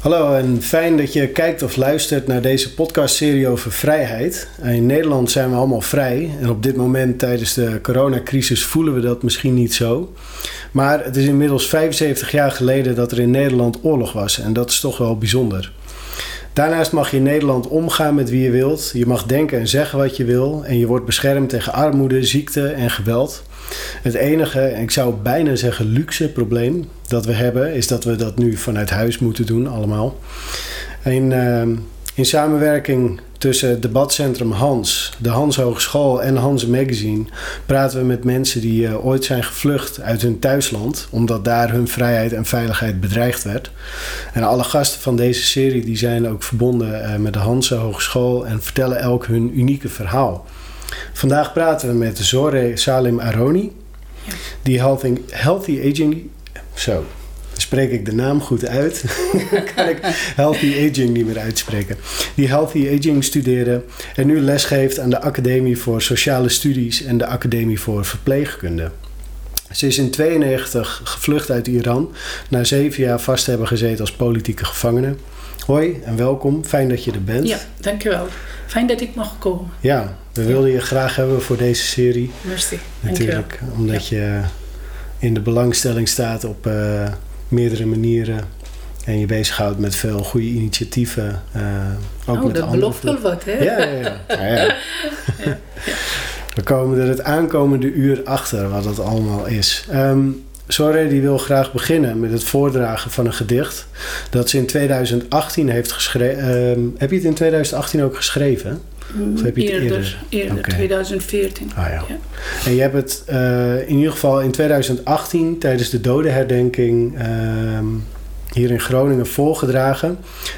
Hallo en fijn dat je kijkt of luistert naar deze podcastserie over vrijheid. In Nederland zijn we allemaal vrij en op dit moment tijdens de coronacrisis voelen we dat misschien niet zo. Maar het is inmiddels 75 jaar geleden dat er in Nederland oorlog was en dat is toch wel bijzonder. Daarnaast mag je in Nederland omgaan met wie je wilt. Je mag denken en zeggen wat je wil en je wordt beschermd tegen armoede, ziekte en geweld. Het enige, en ik zou bijna zeggen luxe probleem dat we hebben, is dat we dat nu vanuit huis moeten doen allemaal. In, in samenwerking tussen het debatcentrum Hans, de Hans Hogeschool en Hans Magazine praten we met mensen die uh, ooit zijn gevlucht uit hun thuisland, omdat daar hun vrijheid en veiligheid bedreigd werd. En alle gasten van deze serie die zijn ook verbonden uh, met de Hans Hogeschool en vertellen elk hun unieke verhaal. Vandaag praten we met Zore Salim Aroni, die healthy, healthy Aging. Zo, spreek ik de naam goed uit, kan ik Healthy Aging niet meer uitspreken. Die Healthy Aging studeerde en nu lesgeeft aan de Academie voor Sociale Studies en de Academie voor Verpleegkunde. Ze is in 92 gevlucht uit Iran, na zeven jaar vast hebben gezeten als politieke gevangene. Hoi en welkom, fijn dat je er bent. Ja, dankjewel. Fijn dat ik mag komen. Ja, we wilden je graag hebben voor deze serie. Merci. Natuurlijk, dankjewel. omdat je in de belangstelling staat op uh, meerdere manieren. En je bezighoudt met veel goede initiatieven. Uh, ook oh, met dat belooft wel wat, hè? Ja, ja, ja. ja, ja. ja We komen er het aankomende uur achter wat dat allemaal is. Um, Sorry die wil graag beginnen met het voordragen van een gedicht dat ze in 2018 heeft geschreven. Uh, heb je het in 2018 ook geschreven? Of heb je het eerder? Eerder, eerder okay. 2014. Ah, ja. ja. En je hebt het uh, in ieder geval in 2018 tijdens de dodenherdenking uh, hier in Groningen voorgedragen.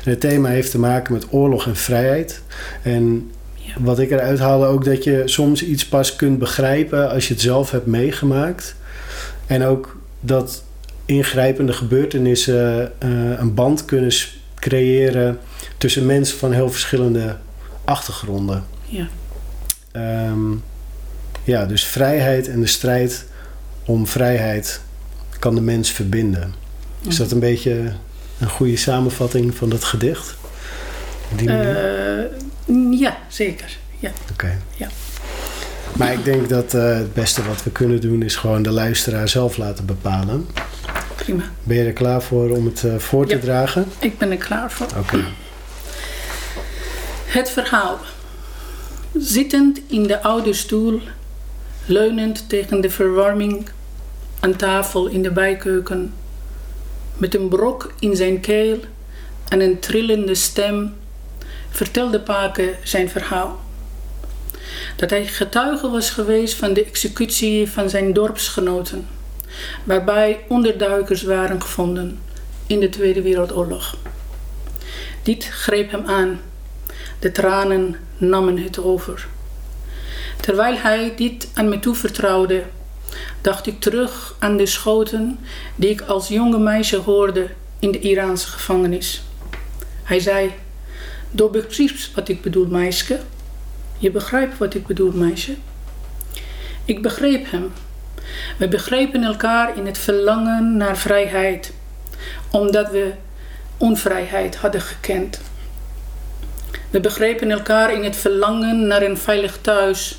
En het thema heeft te maken met oorlog en vrijheid. En ja. wat ik eruit haalde ook dat je soms iets pas kunt begrijpen als je het zelf hebt meegemaakt. En ook dat ingrijpende gebeurtenissen uh, een band kunnen creëren tussen mensen van heel verschillende achtergronden. Ja. Um, ja, dus vrijheid en de strijd om vrijheid kan de mens verbinden. Is dat een beetje een goede samenvatting van dat gedicht? Uh, ja, zeker. Ja. Oké. Okay. Ja. Maar ik denk dat uh, het beste wat we kunnen doen is gewoon de luisteraar zelf laten bepalen. Prima. Ben je er klaar voor om het uh, voor te ja, dragen? Ik ben er klaar voor. Oké. Okay. Het verhaal. Zittend in de oude stoel, leunend tegen de verwarming, aan tafel in de bijkeuken, met een brok in zijn keel en een trillende stem, vertelde Pake zijn verhaal dat hij getuige was geweest van de executie van zijn dorpsgenoten, waarbij onderduikers waren gevonden in de Tweede Wereldoorlog. Dit greep hem aan. De tranen namen het over. Terwijl hij dit aan me toevertrouwde, dacht ik terug aan de schoten die ik als jonge meisje hoorde in de Iraanse gevangenis. Hij zei: Door precies wat ik bedoel, meisje. Je begrijpt wat ik bedoel, meisje. Ik begreep hem. We begrepen elkaar in het verlangen naar vrijheid, omdat we onvrijheid hadden gekend. We begrepen elkaar in het verlangen naar een veilig thuis,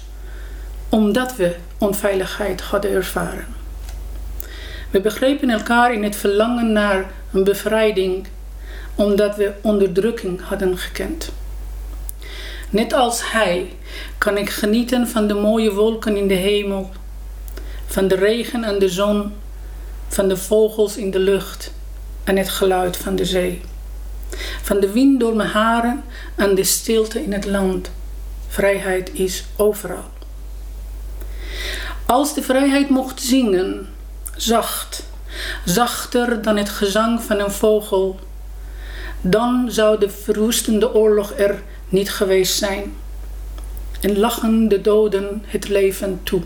omdat we onveiligheid hadden ervaren. We begrepen elkaar in het verlangen naar een bevrijding, omdat we onderdrukking hadden gekend. Net als hij kan ik genieten van de mooie wolken in de hemel, van de regen en de zon, van de vogels in de lucht en het geluid van de zee, van de wind door mijn haren en de stilte in het land. Vrijheid is overal. Als de vrijheid mocht zingen, zacht, zachter dan het gezang van een vogel, dan zou de verwoestende oorlog er niet geweest zijn. En lachen de doden het leven toe.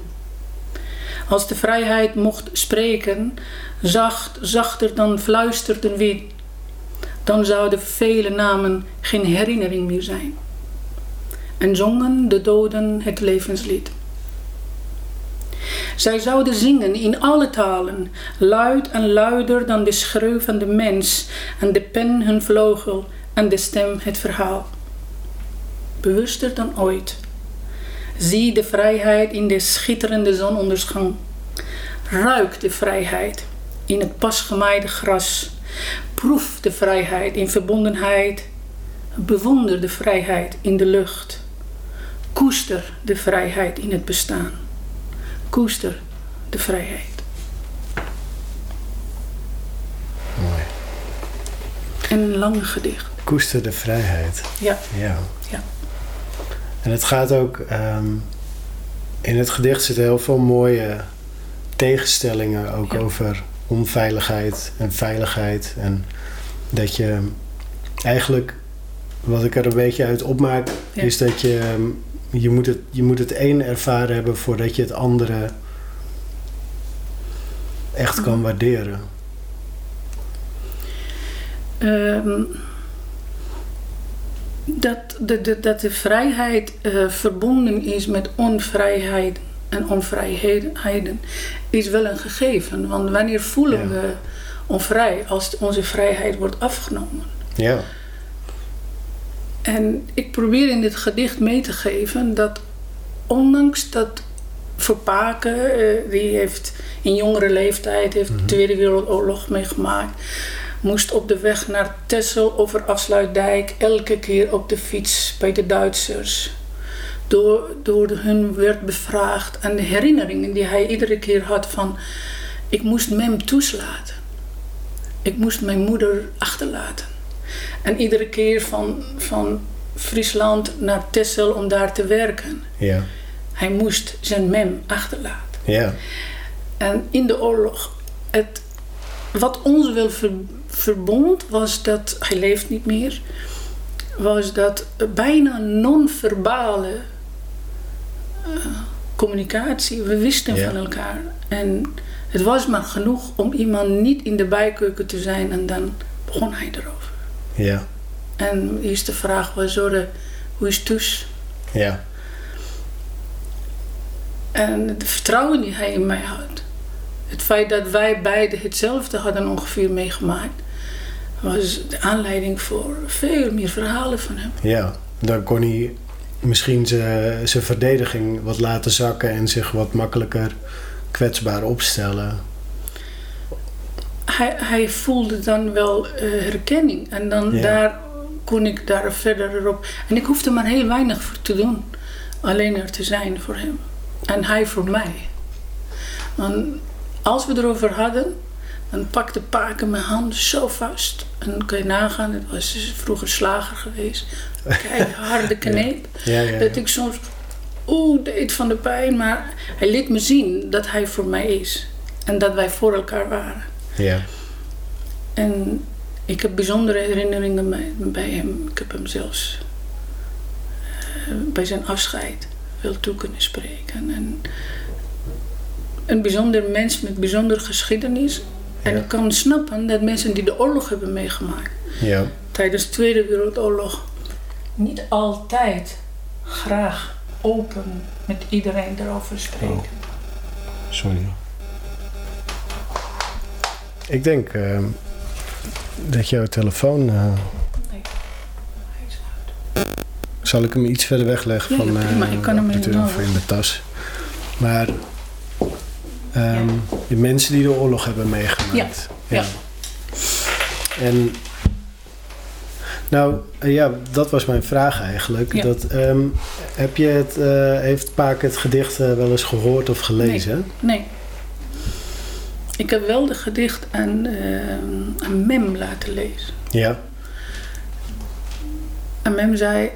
Als de vrijheid mocht spreken, zacht, zachter dan fluisterden we, dan zouden vele namen geen herinnering meer zijn. En zongen de doden het levenslied. Zij zouden zingen in alle talen, luid en luider dan de schreeuw van de mens en de pen hun vleugel en de stem het verhaal. Bewuster dan ooit. Zie de vrijheid in de schitterende zonondersgang. Ruik de vrijheid in het pasgemaaide gras. Proef de vrijheid in verbondenheid. Bewonder de vrijheid in de lucht. Koester de vrijheid in het bestaan. Koester de vrijheid. Mooi. En een lang gedicht. Koester de vrijheid. Ja. Ja. Ja. En het gaat ook... ehm, in het gedicht zitten heel veel mooie tegenstellingen. Ook Ja. over onveiligheid en veiligheid. En dat je eigenlijk... Wat ik er een beetje uit opmaak... Ja. Is dat je... ehm, Je moet, het, je moet het een ervaren hebben voordat je het andere echt kan waarderen. Ehm, dat, de, de, dat de vrijheid eh, verbonden is met onvrijheid en onvrijheden is wel een gegeven. Want wanneer voelen Ja. we onvrij als onze vrijheid wordt afgenomen? Ja, En ik probeer in dit gedicht mee te geven dat ondanks dat Verpaken, eh, die heeft in jongere leeftijd heeft de Tweede Wereldoorlog meegemaakt, moest op de weg naar Texel over Afsluitdijk elke keer op de fiets bij de Duitsers. Door, door hun werd bevraagd en de herinneringen die hij iedere keer had van ik moest mem toeslaten. Ik moest mijn moeder achterlaten. En iedere keer van, van Friesland naar Texel om daar te werken. ja, Hij moest zijn mem achterlaten. ja, En in de oorlog, het, wat ons wel ver- verbond was dat, hij leeft niet meer, was dat bijna non-verbale communicatie, we wisten Ja. van elkaar. En het was maar genoeg om iemand niet in de bijkeuken te zijn en dan begon hij erover. ja, En de eerste vraag was, Zorre, hoe is thuis? ja, En het vertrouwen die hij in mij had. Het feit dat wij beiden hetzelfde hadden ongeveer meegemaakt. Was de aanleiding voor veel meer verhalen van hem. ja. Dan kon hij misschien zijn zijn verdediging wat laten zakken en zich wat makkelijker kwetsbaar opstellen. Hij, hij voelde dan wel eh, herkenning. En dan Ja. daar kon ik daar verder op. En ik hoefde maar heel weinig voor te doen. Alleen er te zijn voor hem. En hij voor mij. Want als we erover hadden, dan pakte Paken mijn hand zo vast. En dan kun je nagaan, het was vroeger slager geweest. Kijk, harde kneep. Ja, ja, Dat ik soms oeh deed van de pijn. Maar hij liet me zien dat hij voor mij is. En dat wij voor elkaar waren. ja. En ik heb bijzondere herinneringen bij, hem. Ik heb hem zelfs eh, bij zijn afscheid wel toe kunnen spreken. En een bijzonder mens met bijzondere geschiedenis. En Ja. ik kan snappen dat mensen die de oorlog hebben meegemaakt ja. tijdens de Tweede Wereldoorlog niet altijd graag open met iedereen erover spreken. Oh. Sorry. Ik denk ehm, dat jouw telefoon. eh, Nee, hij is uit. zal ik hem iets verder wegleggen Ja, van ja, prima. eh, Ik kan hem de in- of in de tas? Maar ehm, de mensen die de oorlog hebben meegemaakt. Ja. En nou, eh, ja, dat was mijn vraag eigenlijk. Ja. Dat, ehm, heb je het, eh, heeft Paak het gedicht eh, wel eens gehoord of gelezen? Nee. Ik heb wel de gedicht aan, aan Mem laten lezen. Ja. En Mem zei,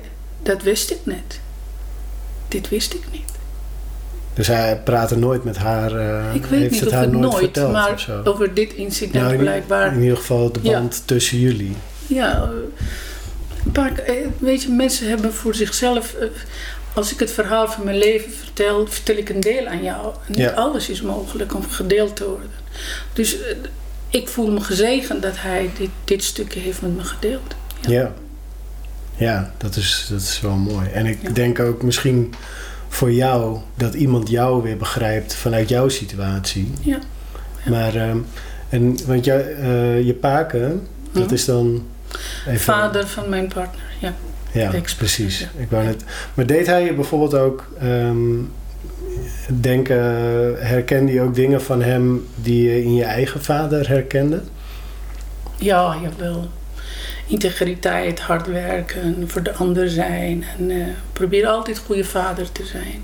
dat wist ik net. Dit wist ik niet. Dus hij praatte nooit met haar. eh, ik weet heeft niet het of haar het nooit, verteld maar over dit incident Nou, in, blijkbaar. in ieder geval de Ja. band tussen jullie. Ja, een paar, eh, weet je, mensen hebben voor zichzelf... eh, Als ik het verhaal van mijn leven vertel, vertel ik een deel aan jou. En niet Ja. alles is mogelijk om gedeeld te worden. Dus eh, ik voel me gezegend dat hij dit, dit stukje heeft met me gedeeld. Ja. Ja, dat, is, dat is wel mooi. En ik Ja. denk ook misschien voor jou dat iemand jou weer begrijpt vanuit jouw situatie. Ja. Maar, ehm, en, want jou, je paken, dat is dan. Even, Vader van mijn partner, ja. Ja, precies. ja. Ik wou net, maar deed hij je bijvoorbeeld ook ehm, denken, herkende je ook dingen van hem die je in je eigen vader herkende? Ja, jawel. Integriteit, hard werken, voor de ander zijn. En eh, probeer altijd goede vader te zijn.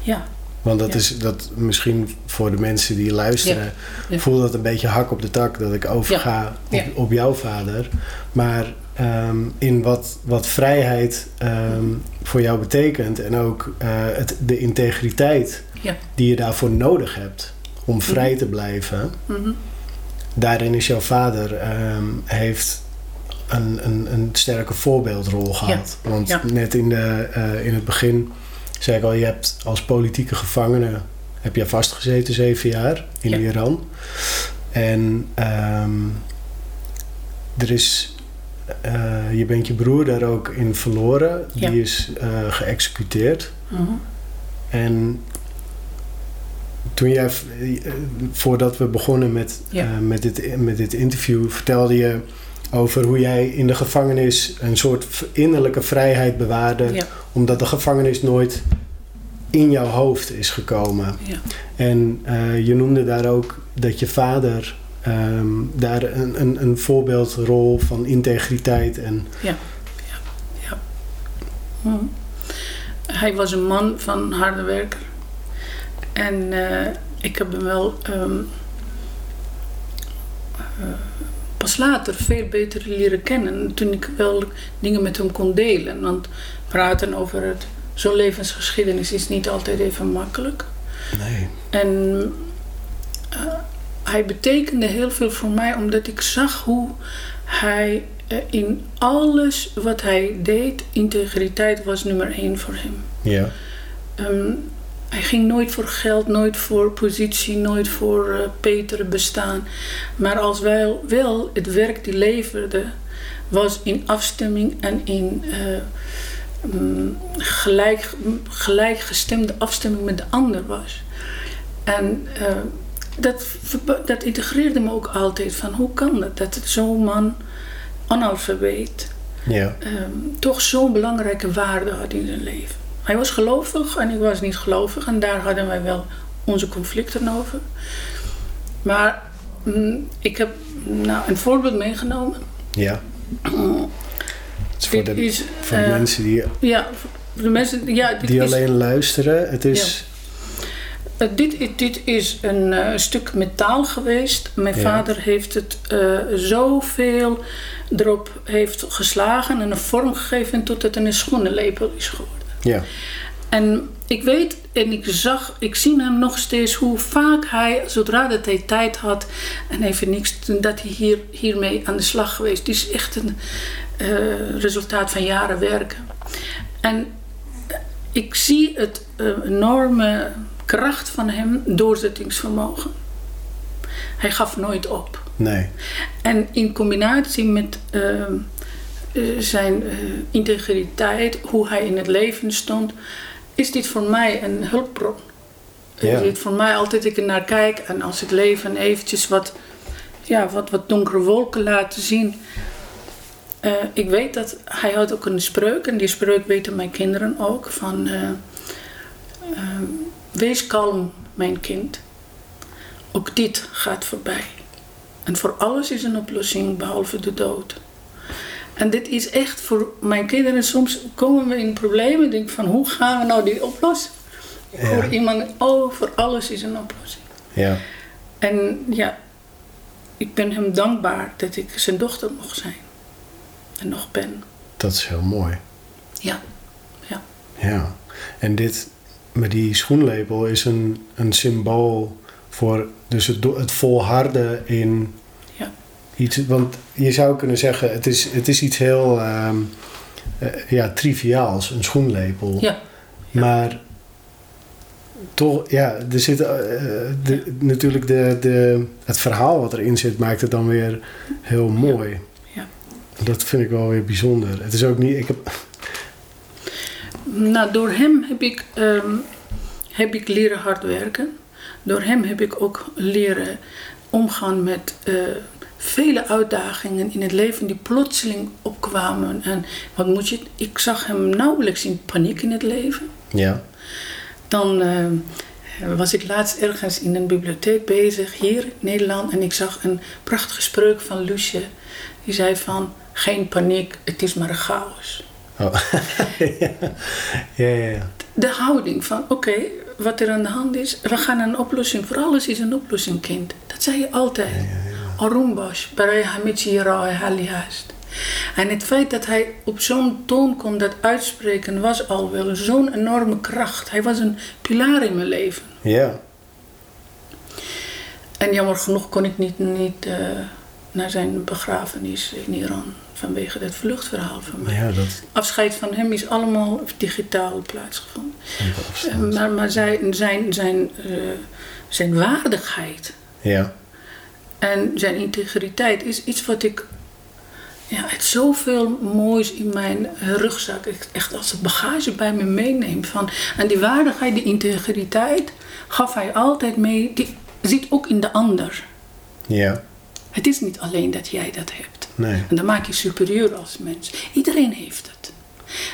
Ja, Want dat Ja. is dat misschien voor de mensen die luisteren, Ja. voelt dat een beetje hak op de tak dat ik overga. Op, op jouw vader. Maar ehm, in wat, wat vrijheid ehm, voor jou betekent en ook eh, het, de integriteit die je daarvoor nodig hebt om vrij te blijven. mhm. daarin is jouw vader ehm, heeft een, een, een sterke voorbeeldrol gehad. Want net in, de, eh, in het begin zei ik al, je hebt als politieke gevangene heb je vastgezeten zeven jaar in Ja. Iran. En ehm, er is, eh, je bent je broer daar ook in verloren. Ja. Die is eh, geëxecuteerd. Mhm. En toen jij, eh, voordat we begonnen met, Ja. met, dit, met dit interview, vertelde je over hoe jij in de gevangenis een soort innerlijke vrijheid bewaarde, ja, omdat de gevangenis nooit in jouw hoofd is gekomen. ja, En eh, je noemde daar ook dat je vader ehm, daar een, een, een voorbeeldrol van integriteit en Mhm. Hij was een man van harde werker. En eh, ik heb hem wel ehm, eh, pas later veel beter leren kennen. Toen ik wel dingen met hem kon delen. Want praten over het, zo'n levensgeschiedenis is niet altijd even makkelijk. nee. En eh, hij betekende heel veel voor mij omdat ik zag hoe hij eh, in alles wat hij deed, integriteit was nummer één voor hem. Ja. Ehm, hij ging nooit voor geld, nooit voor positie, nooit voor eh betere bestaan. Maar als wij wel het werk die leverde, was in afstemming en in gelijk, gelijkgestemde afstemming met de ander was. En eh, dat, dat integreerde me ook altijd van hoe kan dat? Dat zo'n man, analfabeet, Ja. ehm, toch zo'n belangrijke waarde had in zijn leven. Hij was gelovig en ik was niet gelovig en daar hadden wij wel onze conflicten over. Maar mm, ik heb nou, een voorbeeld meegenomen. Ja. Is voor de, is, voor de eh, mensen die, ja, voor de mensen, ja, die is, alleen luisteren. Het is... eh, dit, is- dit is een eh, stuk metaal geweest. Mijn Ja. vader heeft het eh, zoveel erop heeft geslagen en een vorm gegeven tot het een schoenenlepel is geworden. Ja. En ik weet en ik zag, ik zie hem nog steeds hoe vaak hij, zodra dat hij tijd had en even niks dat hij hier, hiermee aan de slag geweest. Het is echt een eh, resultaat van jaren werken. En ik zie het eh, enorme kracht van hem, doorzettingsvermogen. Hij gaf nooit op. Nee. En in combinatie met eh, zijn integriteit, hoe hij in het leven stond, is dit voor mij een hulpbron. Ja. Is dit voor mij altijd ik er naar kijk en als het leven eventjes wat, ja, wat, wat donkere wolken laat zien. Eh, ik weet dat hij had ook een spreuk en die spreuk weten mijn kinderen ook van eh, ehm, wees kalm mijn kind. Ook dit gaat voorbij. En voor alles is een oplossing behalve de dood. En dit is echt voor mijn kinderen. Soms komen we in problemen. Denk van hoe gaan we nou die oplossen? Ik Ja. hoor iemand, oh, voor alles is een oplossing. Ja. En ja, ik ben hem dankbaar dat ik zijn dochter mocht zijn. Nog ben. Dat is heel mooi. Ja, Ja. En dit, met die schoenlepel, is een, een symbool voor dus het, volharden in Ja. iets. Want je zou kunnen zeggen, het is, het is iets heel ehm, eh, ja, triviaals, een schoenlepel. ja, Maar toch, ja, er zit eh, de, natuurlijk de, de, het verhaal wat erin zit, maakt het dan weer heel mooi. Dat vind ik wel weer bijzonder. Het is ook niet, ik heb, Nou, door hem heb ik, ehm, heb ik leren hard werken. Door hem heb ik ook leren omgaan met eh, vele uitdagingen in het leven die plotseling opkwamen. En wat moet je, ik zag hem nauwelijks in paniek in het leven. Ja. Dan eh, was ik laatst ergens in een bibliotheek bezig, hier in Nederland, en ik zag een prachtige spreuk van Lucie. Die zei van, geen paniek, het is maar een chaos. Oh. ja. ja, ja, ja. De houding van, oké, wat er aan de hand is, we gaan een oplossing, voor alles is een oplossing, kind. Dat zei je altijd. Arumbash, Barai Hamichi Rai Halihaast. En het feit dat hij op zo'n toon kon dat uitspreken, was al wel zo'n enorme kracht. Hij was een pilaar in mijn leven. Ja. En jammer genoeg kon ik niet, niet eh, naar zijn begrafenis in Iran vanwege dat vluchtverhaal van mij. Ja, dat... Afscheid van hem is allemaal digitaal plaatsgevonden. Eh. Maar, maar zijn, zijn, zijn, eh, zijn waardigheid Ja. en zijn integriteit is iets wat ik ja, het zoveel moois in mijn rugzak, echt- echt als een bagage bij me meeneem. Van, en die waardigheid, die integriteit gaf hij altijd mee. Die zit ook in de ander. Ja. Het is niet alleen dat jij dat hebt. Nee. En dan maak je superieur als mens. Iedereen heeft het.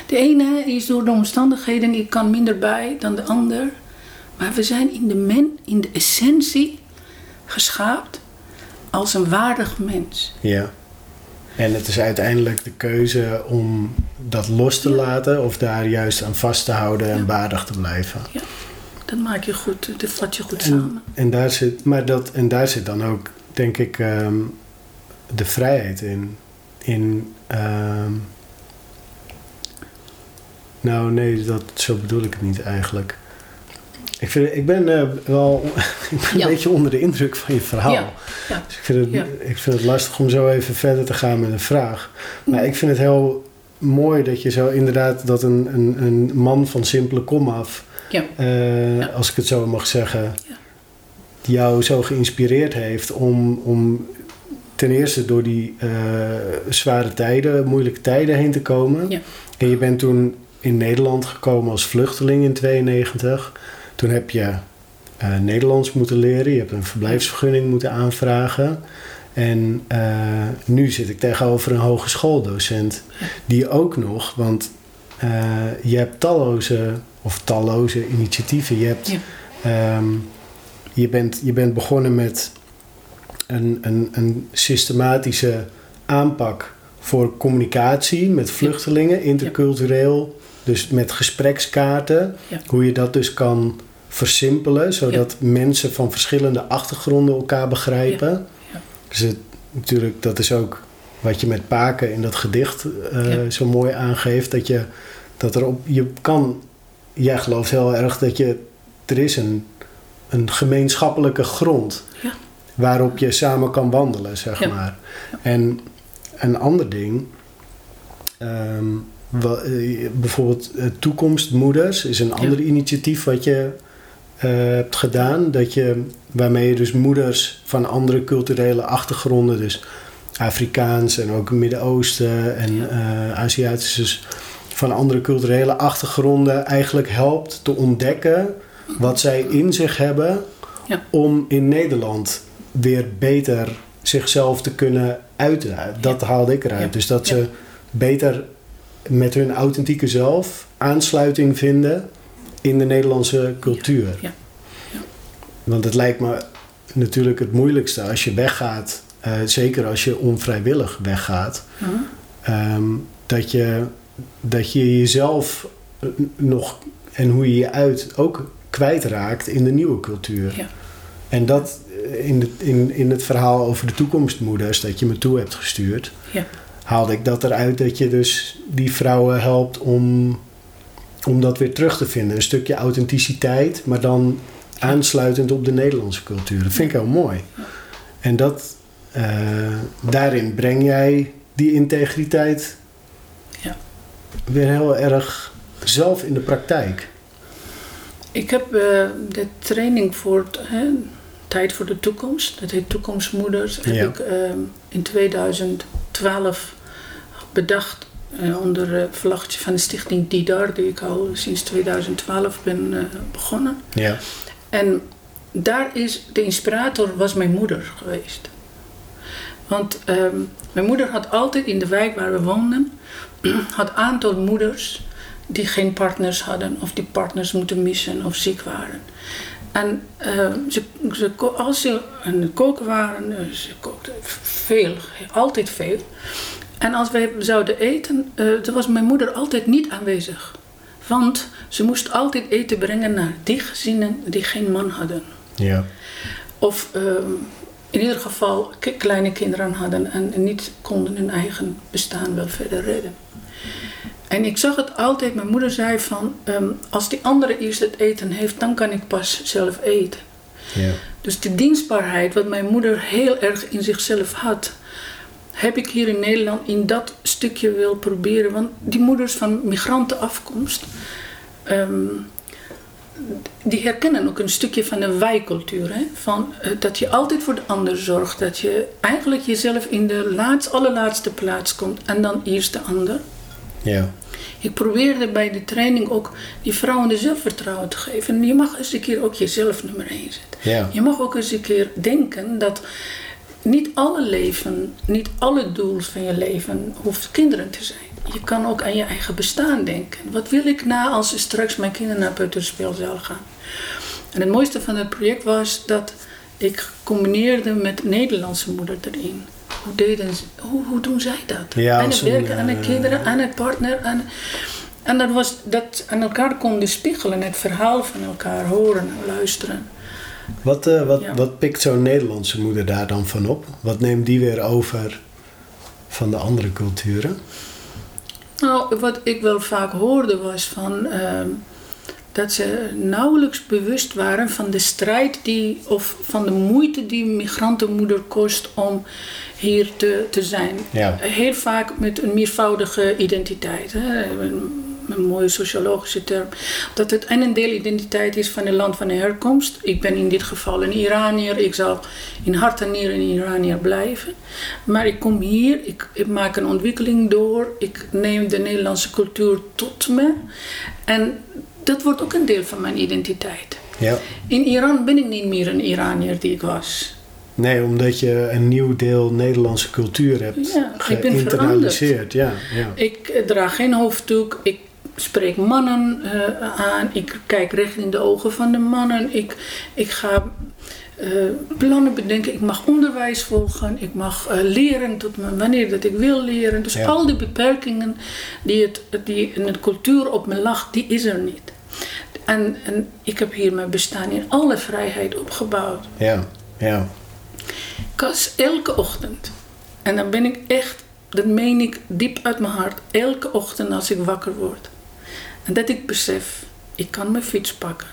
De ene is door de omstandigheden, die kan minder bij dan de ander. Maar we zijn in de, men, in de essentie geschaapt als een waardig mens. Ja. En het is uiteindelijk de keuze om dat los te laten of daar juist aan vast te houden en Ja. waardig te blijven. Ja, dat maak je goed, dat vat je goed En, samen. en, daar zit, maar dat, en daar zit dan ook, denk ik, ehm, de vrijheid in. in ehm, nou, nee, dat, zo bedoel ik het niet eigenlijk. Ik, vind, ik ben eh, wel ik ben Ja. een beetje onder de indruk van je verhaal. Ja, ja. Dus ik, vind het, ik vind het lastig om zo even verder te gaan met een vraag. Maar ik vind het heel mooi dat je zo inderdaad dat een, een, een man van simpele kom af, Ja. eh, als ik het zo mag zeggen, Ja. jou zo geïnspireerd heeft om, om ten eerste door die eh, zware tijden, moeilijke tijden heen te komen. Ja. En je bent toen in Nederland gekomen als vluchteling in 92. Toen heb je eh, Nederlands moeten leren. Je hebt een verblijfsvergunning moeten aanvragen. En eh, nu zit ik tegenover een hogeschooldocent. Die ook nog, want je hebt talloze, of talloze initiatieven. Je, hebt, Ja. ehm, je, bent, je bent begonnen met een, een, een systematische aanpak voor communicatie met vluchtelingen, intercultureel. Dus met gesprekskaarten. Hoe je dat dus kan versimpelen, zodat mensen van verschillende achtergronden elkaar begrijpen. Dus het, natuurlijk, dat is ook wat je met Paken in dat gedicht eh, Ja. zo mooi aangeeft. Dat je dat er op, je kan, jij gelooft heel erg dat je, er is een, een gemeenschappelijke grond Ja. waarop je samen kan wandelen, zeg Ja. maar. En een ander ding, ehm, eh, bijvoorbeeld eh, Toekomstmoeders is een ander initiatief wat je eh, hebt gedaan. Dat je, waarmee je dus moeders van andere culturele achtergronden, dus Afrikaans en ook Midden-Oosten en Aziatische, dus van andere culturele achtergronden eigenlijk helpt te ontdekken wat zij in zich hebben Ja. om in Nederland weer beter zichzelf te kunnen uiten. Dat haalde ik eruit. Dus dat ze beter met hun authentieke zelf aansluiting vinden in de Nederlandse cultuur. Ja. Ja. Want het lijkt me natuurlijk het moeilijkste als je weggaat, eh, zeker als je onvrijwillig weggaat, Huh? ehm, dat, je, dat je jezelf eh, nog en hoe je je uit ook kwijtraakt in de nieuwe cultuur. Ja. En dat eh, in, de, in, in het verhaal over de toekomstmoeders dat je me toe hebt gestuurd, Ja. haalde ik dat eruit dat je dus die vrouwen helpt om, om dat weer terug te vinden. Een stukje authenticiteit, maar dan aansluitend op de Nederlandse cultuur. Dat vind ik heel mooi. En dat, eh, daarin breng jij die integriteit Ja. weer heel erg zelf in de praktijk. Ik heb eh, de training voor hè, Tijd voor de Toekomst, dat heet Toekomstmoeders, heb ik eh, in 2012 bedacht uh, onder het vlaggetje van de stichting Didar, die ik al sinds 2012 ben begonnen. Ja. En daar is de inspirator was mijn moeder geweest. Want um, mijn moeder had altijd in de wijk waar we woonden, had aantal moeders die geen partners hadden of die partners moeten missen of ziek waren. En uh, ze, ze, als ze aan het koken waren, uh, ze kookten veel, altijd veel. En als wij zouden eten, uh, was mijn moeder altijd niet aanwezig. Want ze moest altijd eten brengen naar die gezinnen die geen man hadden. Ja. Of ehm, in ieder geval kleine kinderen hadden en niet konden hun eigen bestaan wel verder redden. En ik zag het altijd, mijn moeder zei van, um, als die andere eerst het eten heeft, dan kan ik pas zelf eten. Ja. Dus de dienstbaarheid, wat mijn moeder heel erg in zichzelf had, heb ik hier in Nederland in dat stukje wil proberen. Want die moeders van migrantenafkomst, um, die herkennen ook een stukje van de wijcultuur. Hè? Van, uh, dat je altijd voor de ander zorgt. Dat je eigenlijk jezelf in de laatst, allerlaatste plaats komt en dan eerst de ander. Ja. Ik probeerde bij de training ook die vrouwen de zelfvertrouwen te geven. En je mag eens een keer ook jezelf nummer één zetten. Ja. Je mag ook eens een keer denken dat niet alle leven, niet alle doel van je leven hoeft kinderen te zijn. Je kan ook aan je eigen bestaan denken. Wat wil ik na als straks mijn kinderen naar peuterspeelzaal gaan? En het mooiste van het project was dat ik combineerde met Nederlandse moeder erin. Hoe, deden ze, hoe, hoe doen zij dat? Ja, aan het zo, werken, aan de kinderen, aan het partner. Aan, en dat was dat aan elkaar konden spiegelen, het verhaal van elkaar horen en luisteren. Wat, uh, wat, Ja. wat pikt zo'n Nederlandse moeder daar dan van op? Wat neemt die weer over van de andere culturen? Nou, wat ik wel vaak hoorde was van ehm, dat ze nauwelijks bewust waren van de strijd die, of van de moeite die migrantenmoeder kost om hier te, te zijn. Ja. Heel vaak met een meervoudige identiteit. Hè? Een, een mooie sociologische term. Dat het en een deel identiteit is van het land van herkomst. Ik ben in dit geval een Iranier. Ik zal in hart en nieren een Iranier blijven. Maar ik kom hier, ik, ik maak een ontwikkeling door. Ik neem de Nederlandse cultuur tot me. En dat wordt ook een deel van mijn identiteit. Ja. In Iran ben ik niet meer een Iranier die ik was. Nee, omdat je een nieuw deel Nederlandse cultuur hebt Ja, geïnternaliseerd. Ja, ja. Ik eh, draag geen hoofddoek. Ik spreek mannen uh, aan. Ik kijk recht in de ogen van de mannen. Ik, ik ga uh, plannen bedenken. Ik mag onderwijs volgen. Ik mag uh, leren tot me, wanneer dat ik wil leren. Dus Ja. al die beperkingen die, het, die in de cultuur op me lag, die is er niet. En, en ik heb hier mijn bestaan in alle vrijheid opgebouwd. ja, ja. Ik was elke ochtend. En dan ben ik echt, dat meen ik diep uit mijn hart, elke ochtend als ik wakker word. En dat ik besef, ik kan mijn fiets pakken.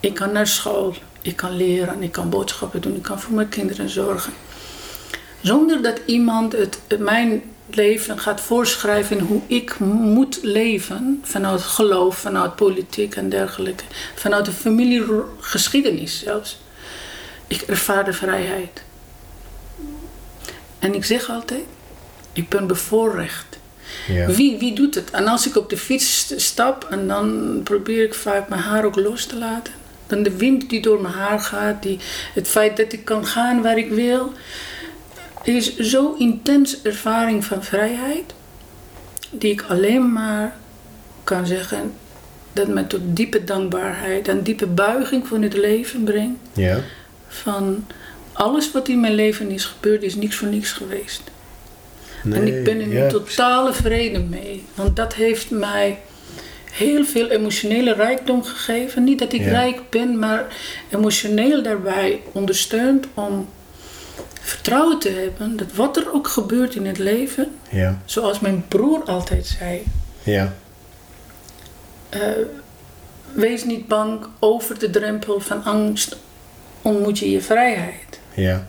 Ik kan naar school, ik kan leren, ik kan boodschappen doen, ik kan voor mijn kinderen zorgen. Zonder dat iemand het, mijn leven gaat voorschrijven hoe ik moet leven. Vanuit geloof, vanuit politiek en dergelijke. Vanuit de familiegeschiedenis zelfs. Ik ervaar de vrijheid. En ik zeg altijd, ik ben bevoorrecht. ja. Wie, wie doet het? En als ik op de fiets st- stap en dan probeer ik vaak mijn haar ook los te laten. Dan de wind die door mijn haar gaat, die, het feit dat ik kan gaan waar ik wil. Is zo intens ervaring van vrijheid. Die ik alleen maar kan zeggen dat me tot diepe dankbaarheid en diepe buiging voor het leven brengt. ja. Van alles wat in mijn leven is gebeurd is niks voor niks geweest. en Nee, ik ben er ja, totale vrede mee. Want dat heeft mij heel veel emotionele rijkdom gegeven. Niet dat ik Ja. rijk ben, maar emotioneel daarbij ondersteund om vertrouwen te hebben dat wat er ook gebeurt in het leven, Ja, zoals mijn broer altijd zei, ja, eh, wees niet bang over de drempel van angst, ontmoet je je vrijheid. ja,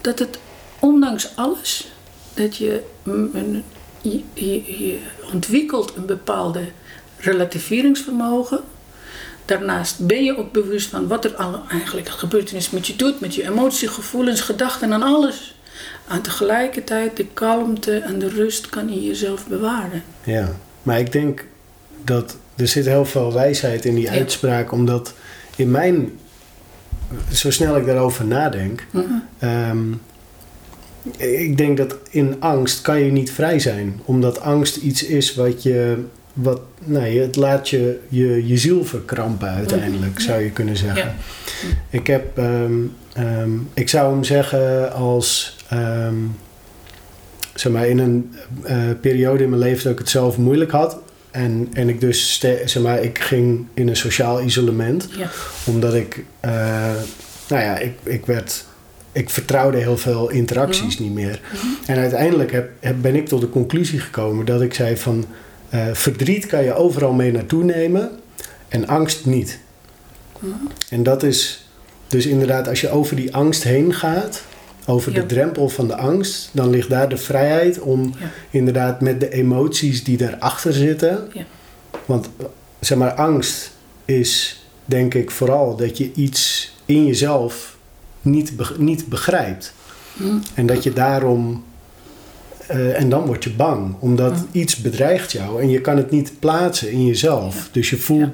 dat het ondanks alles, dat je, een, je, je- je ontwikkelt een bepaalde relativeringsvermogen. Daarnaast ben je ook bewust van wat er al eigenlijk gebeurtenis met je doet, met je emotie, gevoelens, gedachten en alles. En tegelijkertijd de kalmte en de rust kan in jezelf bewaren. Ja, maar ik denk dat er zit heel veel wijsheid in die Ja. uitspraak, omdat in mijn, zo snel ik daarover nadenk, Mhm. Ehm, ik denk dat in angst kan je niet vrij zijn. Omdat angst iets is wat je... Wat, nee, het laat je, je je ziel verkrampen uiteindelijk, Mhm. zou je kunnen zeggen. Ja. Ik heb... ehm, ehm, ik zou hem zeggen als... ehm, zeg maar, in een eh, periode in mijn leven dat ik het zelf moeilijk had... En, en ik dus, zeg maar, ik ging in een sociaal isolement Ja. omdat ik, eh, nou ja, ik, ik werd, ik vertrouwde heel veel interacties niet meer. Mhm. En uiteindelijk heb, heb, ben ik tot de conclusie gekomen dat ik zei van, eh, verdriet kan je overal mee naartoe nemen en angst niet. Mhm. En dat is dus inderdaad, als je over die angst heen gaat, over Ja. de drempel van de angst, dan ligt daar de vrijheid om Ja. inderdaad met de emoties die daarachter zitten. Ja. Want zeg maar, angst is denk ik vooral dat je iets in jezelf niet, niet begrijpt. Mhm. En dat je daarom. Eh, en dan word je bang, omdat iets bedreigt jou en je kan het niet plaatsen in jezelf. Ja. Dus je voelt.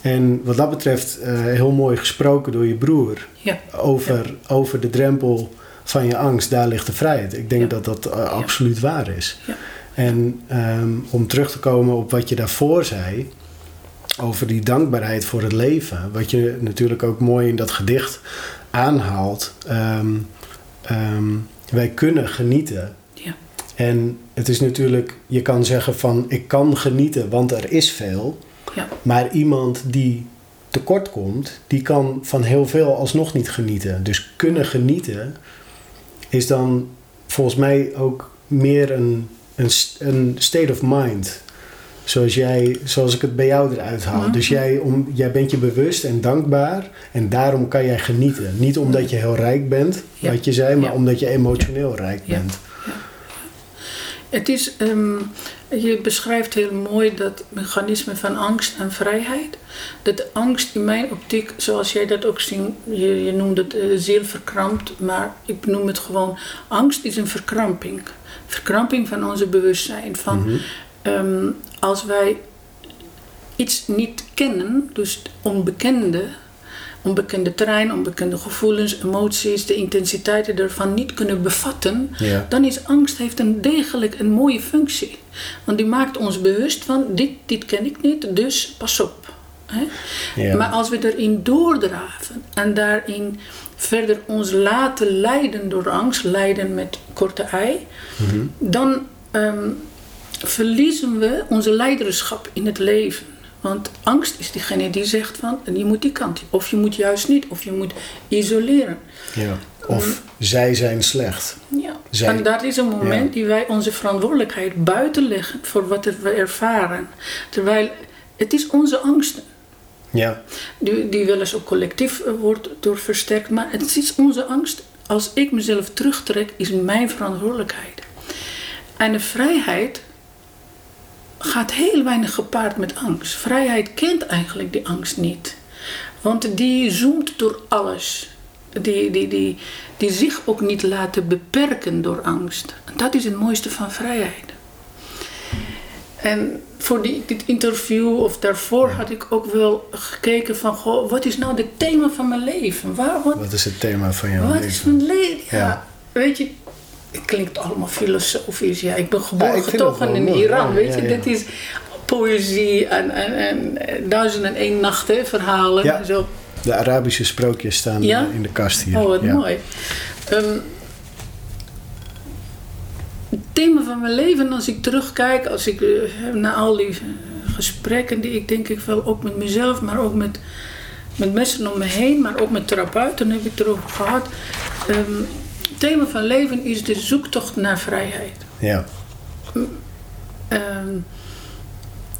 En wat dat betreft, eh, heel mooi gesproken door je broer Ja. over, over de drempel van je angst, daar ligt de vrijheid. Ik denk dat dat eh, absoluut waar is. Ja. En ehm, om terug te komen op wat je daarvoor zei, over die dankbaarheid voor het leven, wat je natuurlijk ook mooi in dat gedicht aanhaalt. ehm, ehm, wij kunnen genieten. En het is natuurlijk, je kan zeggen van ik kan genieten, want er is veel. Ja. Maar iemand die tekort komt, die kan van heel veel alsnog niet genieten. Dus kunnen genieten is dan volgens mij ook meer een, een, een state of mind. Zoals, jij, zoals ik het bij jou eruit haal. Dus jij, om, jij bent je bewust en dankbaar. En daarom kan jij genieten. Niet omdat je heel rijk bent, wat je zei, maar omdat je emotioneel rijk bent. Het is, ehm, je beschrijft heel mooi dat mechanisme van angst en vrijheid. Dat de angst in mijn optiek, zoals jij dat ook ziet, je, je noemde het eh, ziel verkrampt, maar ik noem het gewoon, angst is een verkramping. Verkramping van onze bewustzijn. Van, Mhm. ehm, als wij iets niet kennen, dus het onbekende, onbekende terrein, onbekende gevoelens, emoties, de intensiteiten ervan niet kunnen bevatten, Ja. dan is angst heeft een degelijk een mooie functie. Want die maakt ons bewust van dit, dit ken ik niet, dus pas op. Hè? Ja. Maar als we erin doordraven en daarin verder ons laten leiden door angst, leiden met korte ei, Mhm. dan ehm, verliezen we onze leiderschap in het leven. Want angst is diegene die zegt van je moet die kant, of je moet juist niet, of je moet isoleren. Ja. Of zij zijn slecht. Ja. Zij- En dat is een moment Ja. die wij onze verantwoordelijkheid buiten leggen voor wat we ervaren. Terwijl het is onze angsten. Ja. Die, die wel eens ook collectief eh, wordt door versterkt. Maar het is onze angst. Als ik mezelf terugtrek, is mijn verantwoordelijkheid. En de vrijheid gaat heel weinig gepaard met angst. Vrijheid kent eigenlijk die angst niet. Want die zoomt door alles. Die, die, die, die zich ook niet laten beperken door angst. Dat is het mooiste van vrijheid. En voor die, dit interview of daarvoor had ik ook wel gekeken van... Goh, wat is nou het thema van mijn leven? Waar, wat, Wat is het thema van jouw wat leven? is mijn leven? Ja, Ja. weet je, het klinkt allemaal filosofisch. Ja, ik ben Ja, geboren ik het getogen in mooi. Iran, Ja, weet ja, je. ja. Dit is poëzie en, en, en eh, duizend en één nachten, verhalen Ja. en zo. De Arabische sprookjes staan Ja? in de kast hier. Oh, wat ja. mooi. Ehm, het thema van mijn leven, als ik terugkijk, als ik eh, naar al die eh, gesprekken die ik denk ik wel ook met mezelf, maar ook met, met mensen om me heen, maar ook met therapeuten heb ik erover gehad. Ehm, thema van leven is de zoektocht naar vrijheid. Ja. Ehm,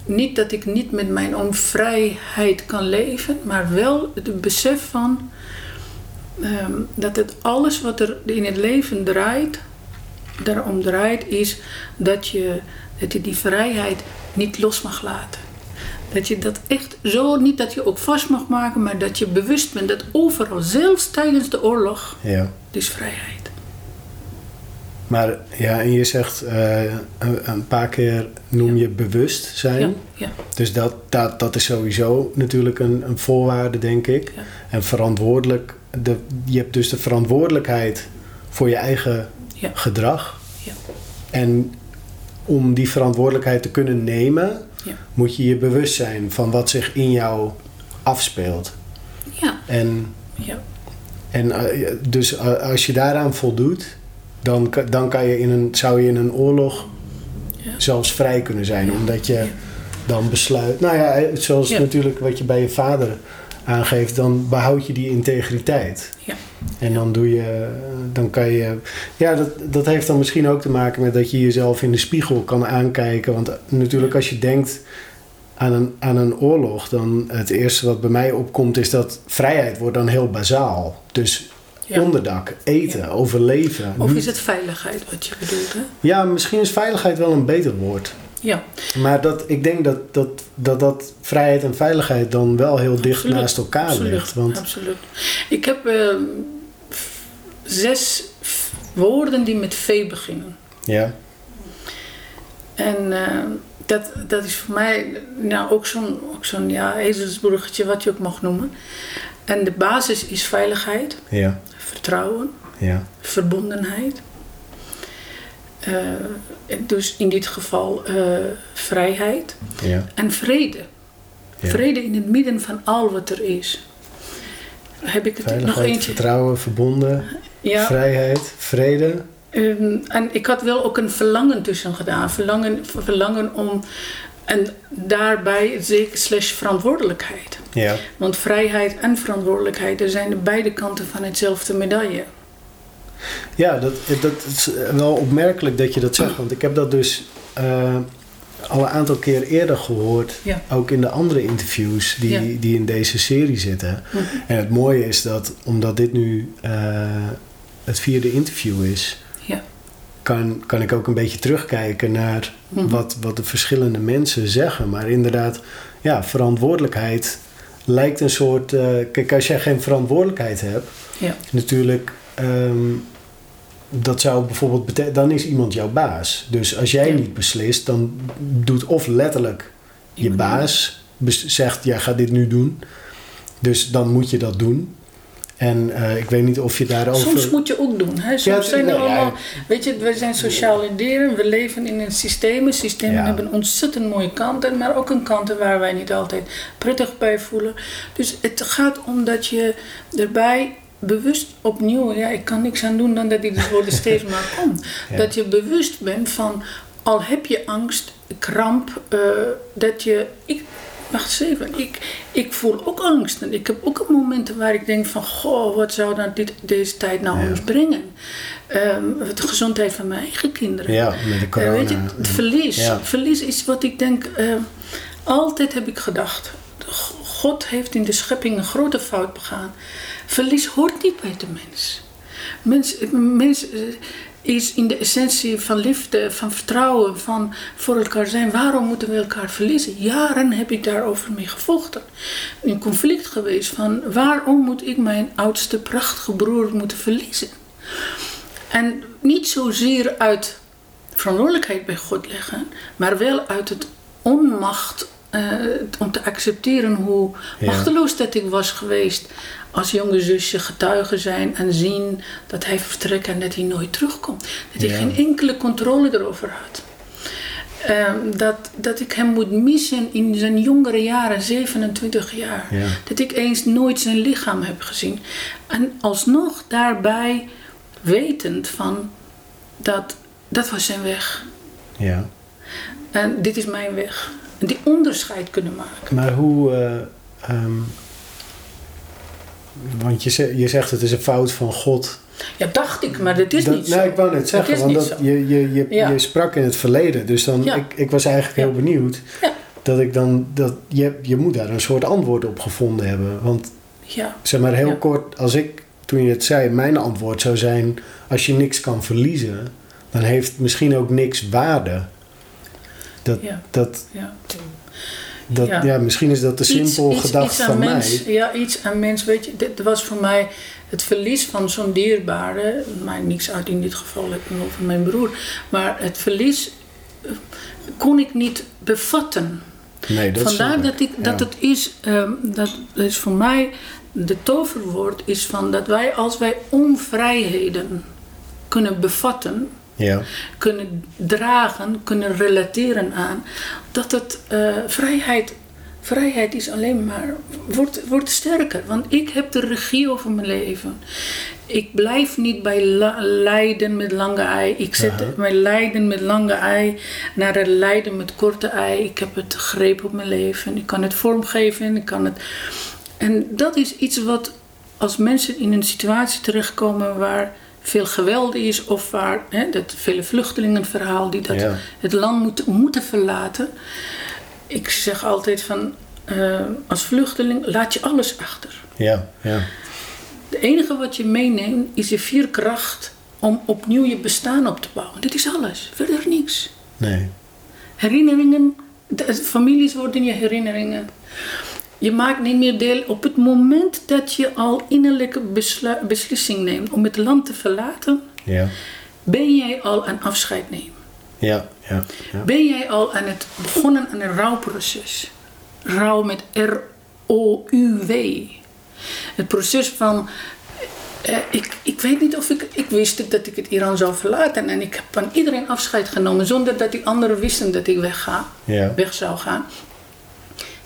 niet dat ik niet met mijn onvrijheid kan leven, maar wel het besef van ehm, dat het alles wat er in het leven draait, daarom draait, is dat je, dat je die vrijheid niet los mag laten. Dat je dat echt zo, niet dat je ook vast mag maken, maar dat je bewust bent dat overal, zelfs tijdens de oorlog, Ja. het is vrijheid. Maar ja, en je zegt eh, een, een paar keer noem je bewustzijn. Ja, ja, Dus dat, dat, dat is sowieso natuurlijk een, een voorwaarde, denk ik. Ja. En verantwoordelijk, de, je hebt dus de verantwoordelijkheid voor je eigen gedrag. Ja. En om die verantwoordelijkheid te kunnen nemen, Ja. moet je je bewust zijn van wat zich in jou afspeelt. ja, En, ja, en eh, dus eh, als je daaraan voldoet, dan, dan kan je in een, zou je in een oorlog Ja. zelfs vrij kunnen zijn. Ja. Omdat je dan besluit. Nou ja, eh, zoals Ja. natuurlijk wat je bij je vader aangeeft, dan behoud je die integriteit. Ja. En dan doe je, dan kan je. Ja, dat, dat heeft dan misschien ook te maken met dat je jezelf in de spiegel kan aankijken. Want natuurlijk, als je denkt aan een, aan een oorlog, dan het eerste wat bij mij opkomt is dat vrijheid wordt dan heel bazaal. Dus ja. onderdak, eten, Ja. overleven. Of Niet- is het veiligheid wat je bedoelt, hè? Ja, misschien is veiligheid wel een beter woord. Ja, Maar dat, ik denk dat dat, dat dat vrijheid en veiligheid dan wel heel dicht Absoluut, naast elkaar absoluut, ligt. Want absoluut. Ik heb eh, f- zes woorden die met V beginnen. ja, En eh, dat, dat is voor mij nou, ook zo'n ook zo'n ja, ezelsbruggetje, wat je ook mag noemen. En de basis is veiligheid, ja, vertrouwen, ja, verbondenheid. Eh, dus in dit geval eh, vrijheid ja. en vrede. Ja. Vrede in het midden van al wat er is. Heb ik het nog eentje? vertrouwen, verbonden, Ja, vrijheid, vrede. ehm, en ik had wel ook een verlangen tussen gedaan. Verlangen, verlangen om. En daarbij zeker slash verantwoordelijkheid. Ja, Want vrijheid en verantwoordelijkheid, er zijn de beide kanten van hetzelfde medaille. ja dat, dat is wel opmerkelijk dat je dat zegt. Want ik heb dat dus eh, al een aantal keer eerder gehoord. Ja. Ook in de andere interviews die, Ja. die in deze serie zitten. Mhm. En het mooie is dat, omdat dit nu eh, het vierde interview is, Ja. kan, kan ik ook een beetje terugkijken naar Mhm. wat, wat de verschillende mensen zeggen. Maar inderdaad, ja, verantwoordelijkheid lijkt een soort. eh, kijk, als jij geen verantwoordelijkheid hebt, Ja. natuurlijk. ehm, dat zou bijvoorbeeld betekenen, dan is iemand jouw baas. Dus als jij Ja. niet beslist, dan doet of letterlijk je Iemand baas zegt: jij gaat dit nu doen. Dus dan moet je dat doen. En eh, ik weet niet of je daarover. Soms moet je ook doen. Hè? Soms Ja, zijn er nou ja, allemaal, weet je, we zijn sociale dieren, we leven in een systeem. Systemen Ja. hebben ontzettend mooie kanten, maar ook een kanten waar wij niet altijd prettig bij voelen. Dus het gaat om dat je erbij bewust opnieuw, ja, ik kan niks aan doen dan dat die woorden steeds maar komt. Dat je bewust bent van, al heb je angst, kramp, eh, dat je. Ik, Wacht eens even, ik, ik voel ook angst. En ik heb ook momenten waar ik denk van... Goh, wat zou dan dit, deze tijd nou Ja. ons brengen? Ehm, de gezondheid van mijn eigen kinderen. Ja, met de Eh, corona. weet je, het verlies. Ja. Verlies is wat ik denk... eh, altijd heb ik gedacht... God heeft in de schepping een grote fout begaan. Verlies hoort niet bij de mens. Mens, mens eh, is in de essentie van liefde, van vertrouwen, van voor elkaar zijn. Waarom moeten we elkaar verliezen? Jaren heb ik daarover mee gevochten. In conflict geweest van waarom moet ik mijn oudste prachtige broer moeten verliezen? En niet zozeer uit verantwoordelijkheid bij God leggen, maar wel uit het onmacht eh, om te accepteren hoe Ja. machteloos dat ik was geweest als jonge zusje getuigen zijn en zien dat hij vertrekt en dat hij nooit terugkomt. Dat ik Ja. geen enkele controle erover had. Ehm, dat, dat ik hem moet missen in zijn jongere jaren, 27 jaar. Ja. Dat ik eens nooit zijn lichaam heb gezien. En alsnog daarbij wetend van dat dat was zijn weg. ja. En dit is mijn weg. En die onderscheid kunnen maken. Maar hoe. eh, ehm, want je, je zegt het is een fout van God. Ja, dacht ik, maar dat is dat, niet zo. nou, ik wou net zeggen, want dat, je, je, je, Ja. je sprak in het verleden. Dus dan, Ja. ik, ik was eigenlijk heel benieuwd. Dat ik dan. Dat, je, je moet daar een soort antwoord op gevonden hebben. Want Ja, zeg maar heel kort, als ik toen je het zei, mijn antwoord zou zijn: als je niks kan verliezen, dan heeft misschien ook niks waarde. Dat, ja, dat, ja. Dat, ja. Ja. misschien is dat te simpel gedacht van mens, mij. Ja, iets aan mens. Weet je, dit was voor mij het verlies van zo'n dierbare. Mij niks uit in dit geval, heb ik over mijn broer. Maar het verlies eh, kon ik niet bevatten. Nee, dat Vandaar dat, ik, Ja. dat het is, ehm, dat is voor mij, de toverwoord is van dat wij als wij onvrijheden kunnen bevatten, Ja, kunnen dragen, kunnen relateren aan, dat het eh, vrijheid, vrijheid is alleen maar, wordt, wordt sterker. Want ik heb de regie over mijn leven. Ik blijf niet bij lijden met lange ei. Ik zet mijn lijden met lange ei naar het lijden met korte ei. Ik heb het greep op mijn leven. Ik kan het vormgeven. Ik kan het... En dat is iets wat als mensen in een situatie terechtkomen waar veel geweld is of waar hè, dat vele vluchtelingenverhaal die dat Ja. het land moeten, moeten verlaten. Ik zeg altijd van eh, als vluchteling laat je alles achter. ja, ja. Het enige wat je meeneemt is je veerkracht om opnieuw je bestaan op te bouwen. Dit is alles, verder niks. Nee. Herinneringen, de, families worden je herinneringen. Je maakt niet meer deel op het moment dat je al innerlijke beslissing neemt om het land te verlaten, Ja, ben jij al aan afscheid nemen. ja, ja. ja. Ben jij al aan het begonnen aan een rouwproces? Rouw met R-O-U-W. Het proces van. eh, ik, ik weet niet of ik. Ik wist dat ik het Iran zou verlaten. En ik heb van iedereen afscheid genomen zonder dat die anderen wisten dat ik wegga, Ja, weg zou gaan.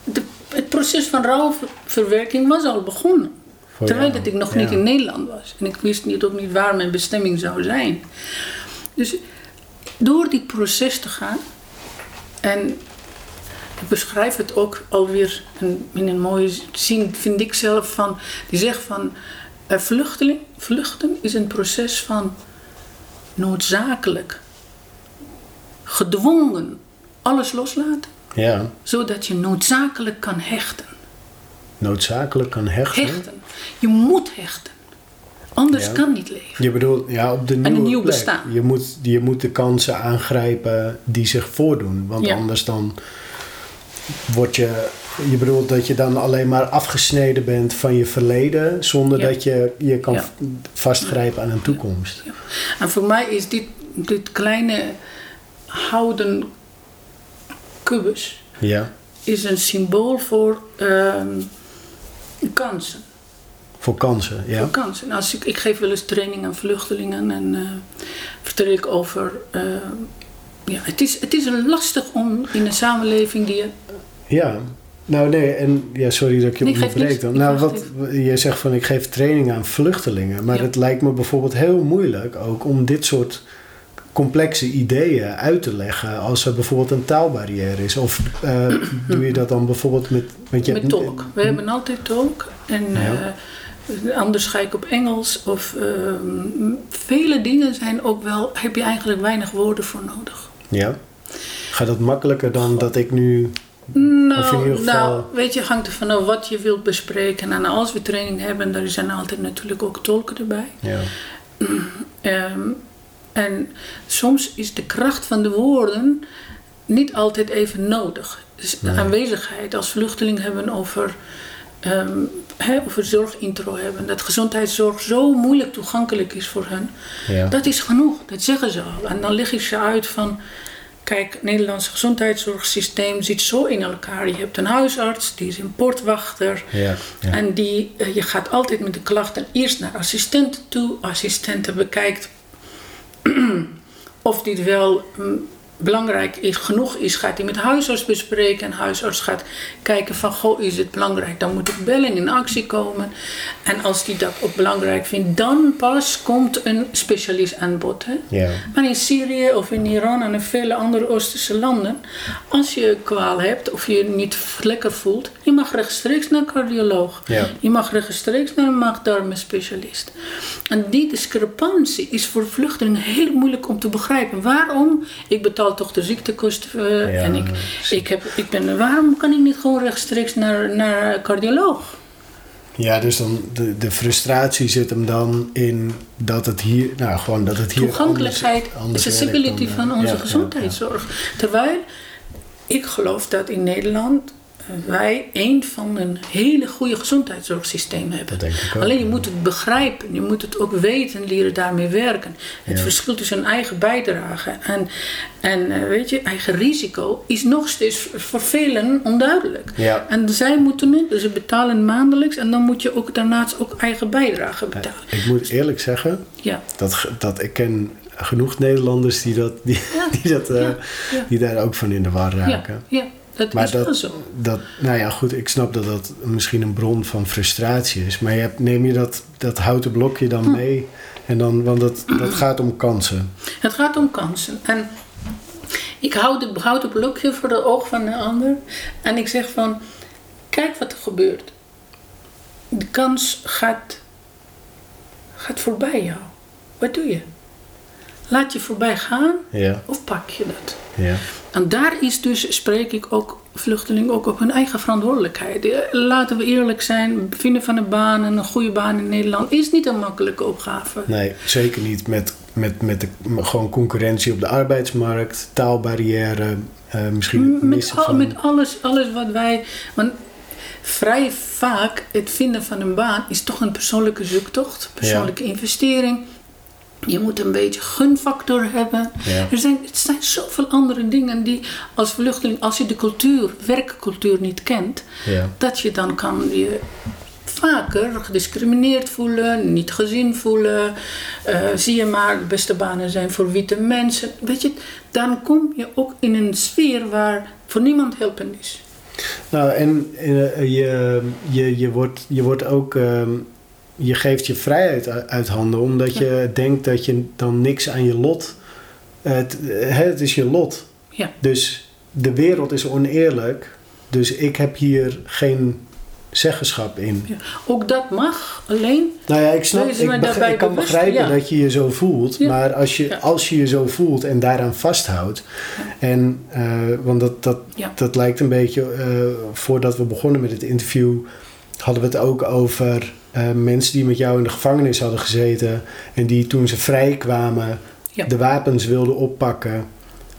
De, het proces van rouwverwerking was al begonnen. Voor terwijl jou, dat ik nog ja. niet in Nederland was. En ik wist niet, ook niet waar mijn bestemming zou zijn. Dus door dit proces te gaan. En ik beschrijf het ook alweer in, in een mooie zin, vind ik zelf van. Die zegt van. eh, vluchteling, vluchten is een proces van noodzakelijk, gedwongen alles loslaten, ja. zodat je noodzakelijk kan hechten. Noodzakelijk kan hechten. Hechten. Je moet hechten. Anders Ja. kan niet leven. Je bedoelt, ja, op de een nieuwe nieuw plek. bestaan. Je moet, je moet de kansen aangrijpen die zich voordoen. Want Ja. anders dan word je... Je bedoelt dat je dan alleen maar afgesneden bent van je verleden... zonder Ja. dat je je kan vastgrijpen aan een toekomst. En voor mij is dit, dit kleine houden kubus Ja. is een symbool voor ehm, kansen. Voor kansen, ja. Voor kansen. Als ik, ik geef wel eens training aan vluchtelingen en eh, vertel ik over. eh, ja, het, is, het is lastig om in een samenleving die je. Ja. Nou nee, en ja, sorry dat ik je Nee, onderbreek dan. Nou, wat je zegt van ik geef training aan vluchtelingen, maar Ja. het lijkt me bijvoorbeeld heel moeilijk ook om dit soort complexe ideeën uit te leggen als er bijvoorbeeld een taalbarrière is. Of eh, doe je dat dan bijvoorbeeld met... Want je met tolk. We hebben altijd tolk. En Ja. eh, anders ga ik op Engels. Of ehm, vele dingen zijn ook wel. heb je eigenlijk weinig woorden voor nodig. Ja. Gaat dat makkelijker dan dat ik nu... Nou, ieder geval- nou, weet je, hangt er vanaf wat je wilt bespreken. En als we training hebben, dan zijn altijd natuurlijk ook tolken erbij. Ja. Ehm, en soms is de kracht van de woorden niet altijd even nodig. Dus de Nee. aanwezigheid als vluchteling hebben over, ehm, hè, over zorgintro hebben. Dat gezondheidszorg zo moeilijk toegankelijk is voor hen. Ja. Dat is genoeg, dat zeggen ze al. En dan leg ik ze uit van... Kijk, het Nederlandse gezondheidszorgsysteem zit zo in elkaar. Je hebt een huisarts, die is een poortwachter. Ja. ja. En die, eh, je gaat altijd met de klachten eerst naar assistenten toe. Assistenten bekijkt of dit wel mm, belangrijk is, genoeg is. Gaat hij met huisarts bespreken. En huisarts gaat kijken van, goh, is het belangrijk? Dan moet ik bellen en in actie komen. En als die dat ook belangrijk vindt, dan pas komt een specialist aan bod. Hè? ja. Maar in Syrië of in Iran en in vele andere Oosterse landen, als je kwaal hebt of je je niet lekker voelt, je mag rechtstreeks naar een cardioloog. Ja. Je mag rechtstreeks naar een maagdarmenspecialist. En die discrepantie is voor vluchtelingen heel moeilijk om te begrijpen. Waarom? Ik betaal toch de ziektekosten eh, Ja, en ik, ik, heb, ik ben, waarom kan ik niet gewoon rechtstreeks naar, naar cardioloog? Ja, dus dan de, de frustratie zit hem dan in dat het hier, nou gewoon dat het hier toegankelijkheid, anders, accessibility dan, van eh, onze ja, gezondheidszorg. Terwijl ik geloof dat in Nederland wij een van een hele goede gezondheidszorgsysteem hebben. Alleen je moet het begrijpen, je moet het ook weten, leren daarmee werken. Het Ja. verschil tussen een eigen bijdrage en, en eh, weet je, eigen risico is nog steeds voor velen onduidelijk. Ja. En zij moeten het, dus ze betalen maandelijks en dan moet je ook daarnaast ook eigen bijdrage betalen. Ik moet eerlijk zeggen, Ja, dat, dat ik ken genoeg Nederlanders die, dat, die, Ja. die, dat, eh, die daar ook van in de war ja, raken. ja, dat Maar is wel dat, zo. dat, nou ja, goed, ik snap dat dat misschien een bron van frustratie is. Maar je hebt, neem je dat, dat houten blokje dan Hm. mee? En dan, want dat, dat gaat om kansen. Het gaat om kansen. En ik hou de houten blokje voor het oog van de ander. En ik zeg van, kijk wat er gebeurt. De kans gaat, gaat voorbij jou. Wat doe je? Laat je voorbij gaan Ja, of pak je dat? ja. En daar is dus, spreek ik ook vluchtelingen ook op hun eigen verantwoordelijkheid. Eh, Laten we eerlijk zijn, vinden van een baan en een goede baan in Nederland is niet een makkelijke opgave. Nee, zeker niet met, met, met de, gewoon concurrentie op de arbeidsmarkt, taalbarrière, eh, misschien het Met, al, van... met alles, alles wat wij. Want vrij vaak het vinden van een baan is toch een persoonlijke zoektocht, persoonlijke investering. Je moet een beetje gunfactor hebben. Ja. Er, zijn, er zijn zoveel andere dingen die als vluchteling, als je de cultuur, werkcultuur niet kent, Ja. dat je dan kan je vaker gediscrimineerd voelen, niet gezien voelen. Eh, zie je maar, de beste banen zijn voor witte mensen. Weet je, dan kom je ook in een sfeer waar voor niemand helpen is. Nou, en eh, je, je, je, wordt, je wordt ook... ehm, je geeft je vrijheid uit, handen, omdat je denkt dat je dan niks aan je lot... Het, het is je lot. Ja. Dus de wereld is oneerlijk. Dus ik heb hier geen zeggenschap in. Ja. Ook dat mag, alleen Nou ja, ik snap, ik, ik kan bewust, begrijpen dat je je zo voelt. Maar als je, als je je zo voelt en daaraan vasthoudt. En, eh, want dat, dat, dat lijkt een beetje, eh, voordat we begonnen met het interview, hadden we het ook over eh, mensen die met jou in de gevangenis hadden gezeten. En die toen ze vrij kwamen, Ja. de wapens wilden oppakken.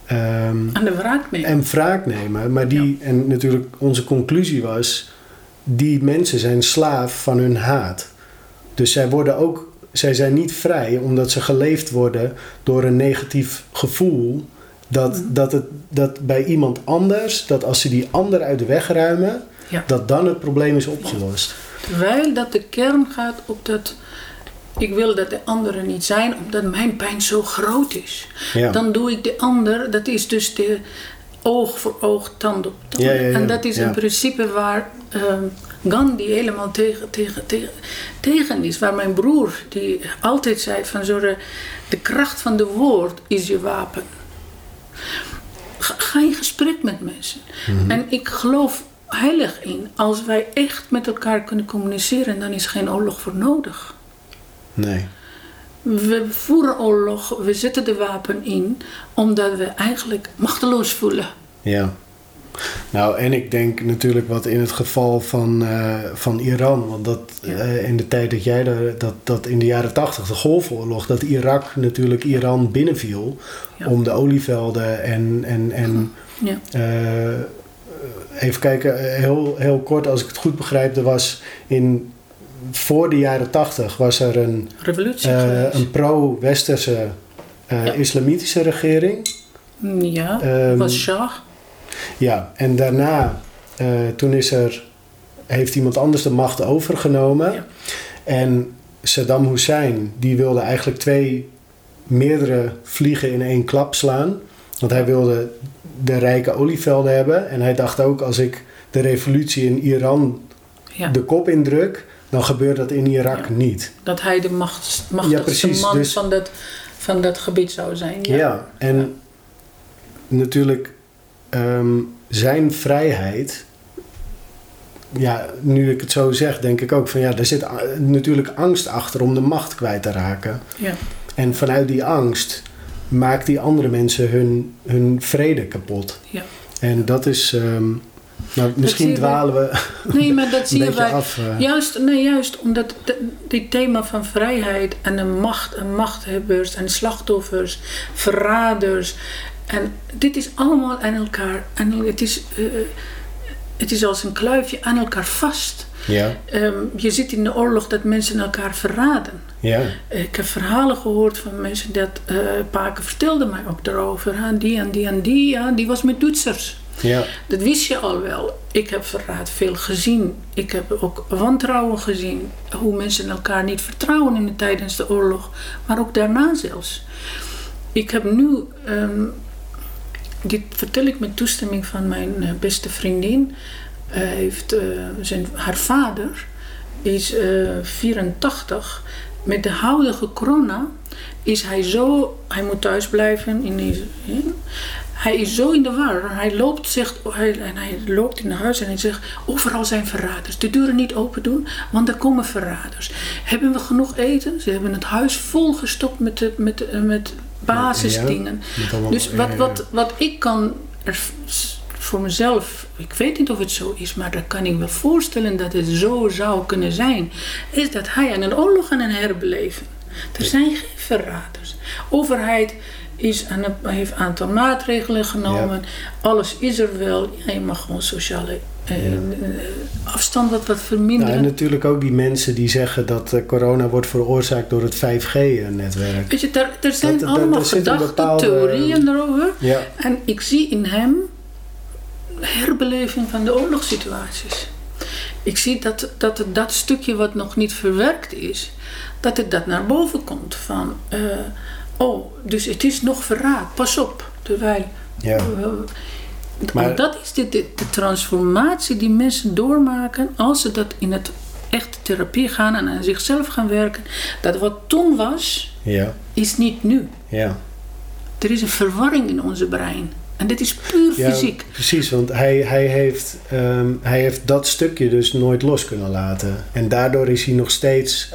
ehm, aan de wraak nemen. en wraak nemen. Maar die, en natuurlijk onze conclusie was, die mensen zijn slaaf van hun haat. Dus zij worden ook, zij zijn niet vrij omdat ze geleefd worden door een negatief gevoel. Dat, Mhm. dat, het, dat bij iemand anders, dat als ze die ander uit de weg ruimen, Ja. dat dan het probleem is opgelost. Terwijl dat de kern gaat op dat ik wil dat de anderen niet zijn, omdat mijn pijn zo groot is. Ja. Dan doe ik de ander, dat is dus de oog voor oog, tand op tand. Ja, ja, ja. En dat is een principe waar ehm, Gandhi helemaal tegen, tegen, tegen, tegen is. Waar mijn broer, die altijd zei van zo de, de kracht van de woord is je wapen. Ga, ga in gesprek met mensen. Mhm. En ik geloof heilig in, als wij echt met elkaar kunnen communiceren, dan is geen oorlog voor nodig. Nee. We voeren oorlog, we zetten de wapen in, omdat we eigenlijk machteloos voelen. Ja. Nou, en ik denk natuurlijk wat in het geval van, eh, van Iran, want dat Ja. eh, in de tijd dat jij daar, dat, dat in de jaren tachtig, de Golfoorlog, dat Irak natuurlijk Iran binnenviel Ja. om de olievelden en, en, en Ja. eh, even kijken, eh, heel, heel kort als ik het goed begrijp, er was in voor de jaren tachtig was er een, geweest. een pro-westerse eh, Ja. islamitische regering. Ja, Ehm, was Shah. Ja, en daarna, toen is er, heeft iemand anders de macht overgenomen. Ja. En Saddam Hussein, die wilde eigenlijk twee, meerdere vliegen in één klap slaan. Want hij wilde de rijke olievelden hebben. En hij dacht ook, als ik de revolutie in Iran Ja. de kop indruk, dan gebeurt dat in Irak Ja. niet. Dat hij de macht, machtigste precies, man dus- van, dat, van dat gebied zou zijn. Ja, Ja. en natuurlijk ehm, zijn vrijheid. Ja, nu ik het zo zeg, denk ik ook van ja, er zit natuurlijk angst achter om de macht kwijt te raken. Ja. En vanuit die angst maakt die andere mensen hun, hun vrede kapot. Ja. En dat is. ehm, nou, misschien dwalen we Nee, maar dat een zie je beetje bij. af. eh. Juist, nee, juist omdat dit thema van vrijheid en de macht en machthebbers en slachtoffers, verraders. En dit is allemaal aan elkaar. En het is, eh, het is als een kluifje aan elkaar vast. Ja, Ehm, je ziet in de oorlog dat mensen elkaar verraden. Ja, Ik heb verhalen gehoord van mensen dat uh, Paken vertelde mij ook daarover. Die en die en die, ja, die was met Duitsers. ja, Dat wist je al wel. Ik heb verraad veel gezien. Ik heb ook wantrouwen gezien. Hoe mensen elkaar niet vertrouwen in de, tijdens de oorlog. Maar ook daarna zelfs. Ik heb nu... ehm, dit vertel ik met toestemming van mijn eh, beste vriendin. Eh, heeft, eh, zijn, haar vader is eh, 84. Met de huidige corona is hij zo... Hij moet thuis blijven in deze... hij is zo in de war. Hij loopt, zegt, hij, en hij loopt in huis en hij zegt: Overal zijn verraders. De deuren niet open doen, want er komen verraders. Hebben we genoeg eten? Ze hebben het huis volgestopt met, de, met, met basisdingen. met allemaal- Dus wat, wat, wat ik kan voor mezelf, ik weet niet of het zo is, maar dat kan ik me voorstellen dat het zo zou kunnen zijn, is dat hij aan een oorlog aan het herbeleven. Er zijn geen verraders. Overheid is aan een, heeft een aantal maatregelen genomen. Alles is er wel. Ja, je mag gewoon sociale eh, Ja. afstand wat, verminderen. en natuurlijk ook die mensen die zeggen dat eh, corona wordt veroorzaakt door het 5G-netwerk. Weet je, daar, er zijn Dat- allemaal een gedachten, bepaalde- theorieën erover. Ja, En ik zie in hem herbeleving van de oorlogssituaties. Ik zie dat, dat het, dat stukje wat nog niet verwerkt is, dat het dat naar boven komt. Van, eh, oh, dus het is nog verraad, pas op. Terwijl, ja. eh, Maar- dat is de, de, de transformatie die mensen doormaken als ze dat in het echte therapie gaan en aan zichzelf gaan werken. Dat wat toen was, ja, is niet nu. ja. Er is een verwarring in onze brein. En dit is puur Ja, fysiek. precies, want hij, hij, heeft, ehm, hij heeft dat stukje dus nooit los kunnen laten. En daardoor is hij nog steeds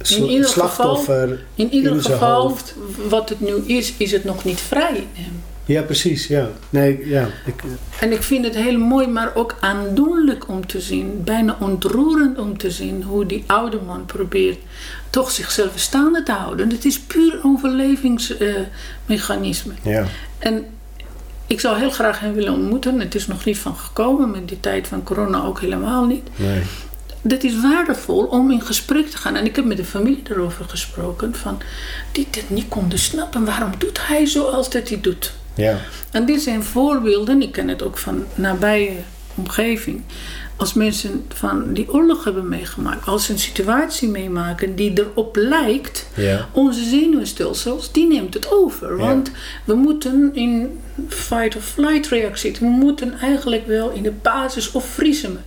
sl- In ieder slachtoffer. In ieder in zijn geval, hoofd. wat het nu is, is het nog niet vrij. Ja, precies, ja. Nee, ja. Ik, En ik vind het heel mooi, maar ook aandoenlijk om te zien. Bijna ontroerend om te zien hoe die oude man probeert toch zichzelf staande te houden. Het is puur overlevingsmechanisme. ja, en ik zou heel graag hem willen ontmoeten. Het is nog niet van gekomen, met die tijd van corona ook helemaal niet. nee. dat is waardevol om in gesprek te gaan. En ik heb met de familie erover gesproken. Van, die dit niet konden snappen. Waarom doet hij zoals dat hij doet? Ja, En dit zijn voorbeelden. Ik ken het ook van nabije omgeving. Als mensen van die oorlog hebben meegemaakt. Als ze een situatie meemaken die erop lijkt. ja, Onze zenuwstelsels, die neemt het over. Ja. Want we moeten in fight-of-flight reactie. We moeten eigenlijk wel in de basis of vriezen.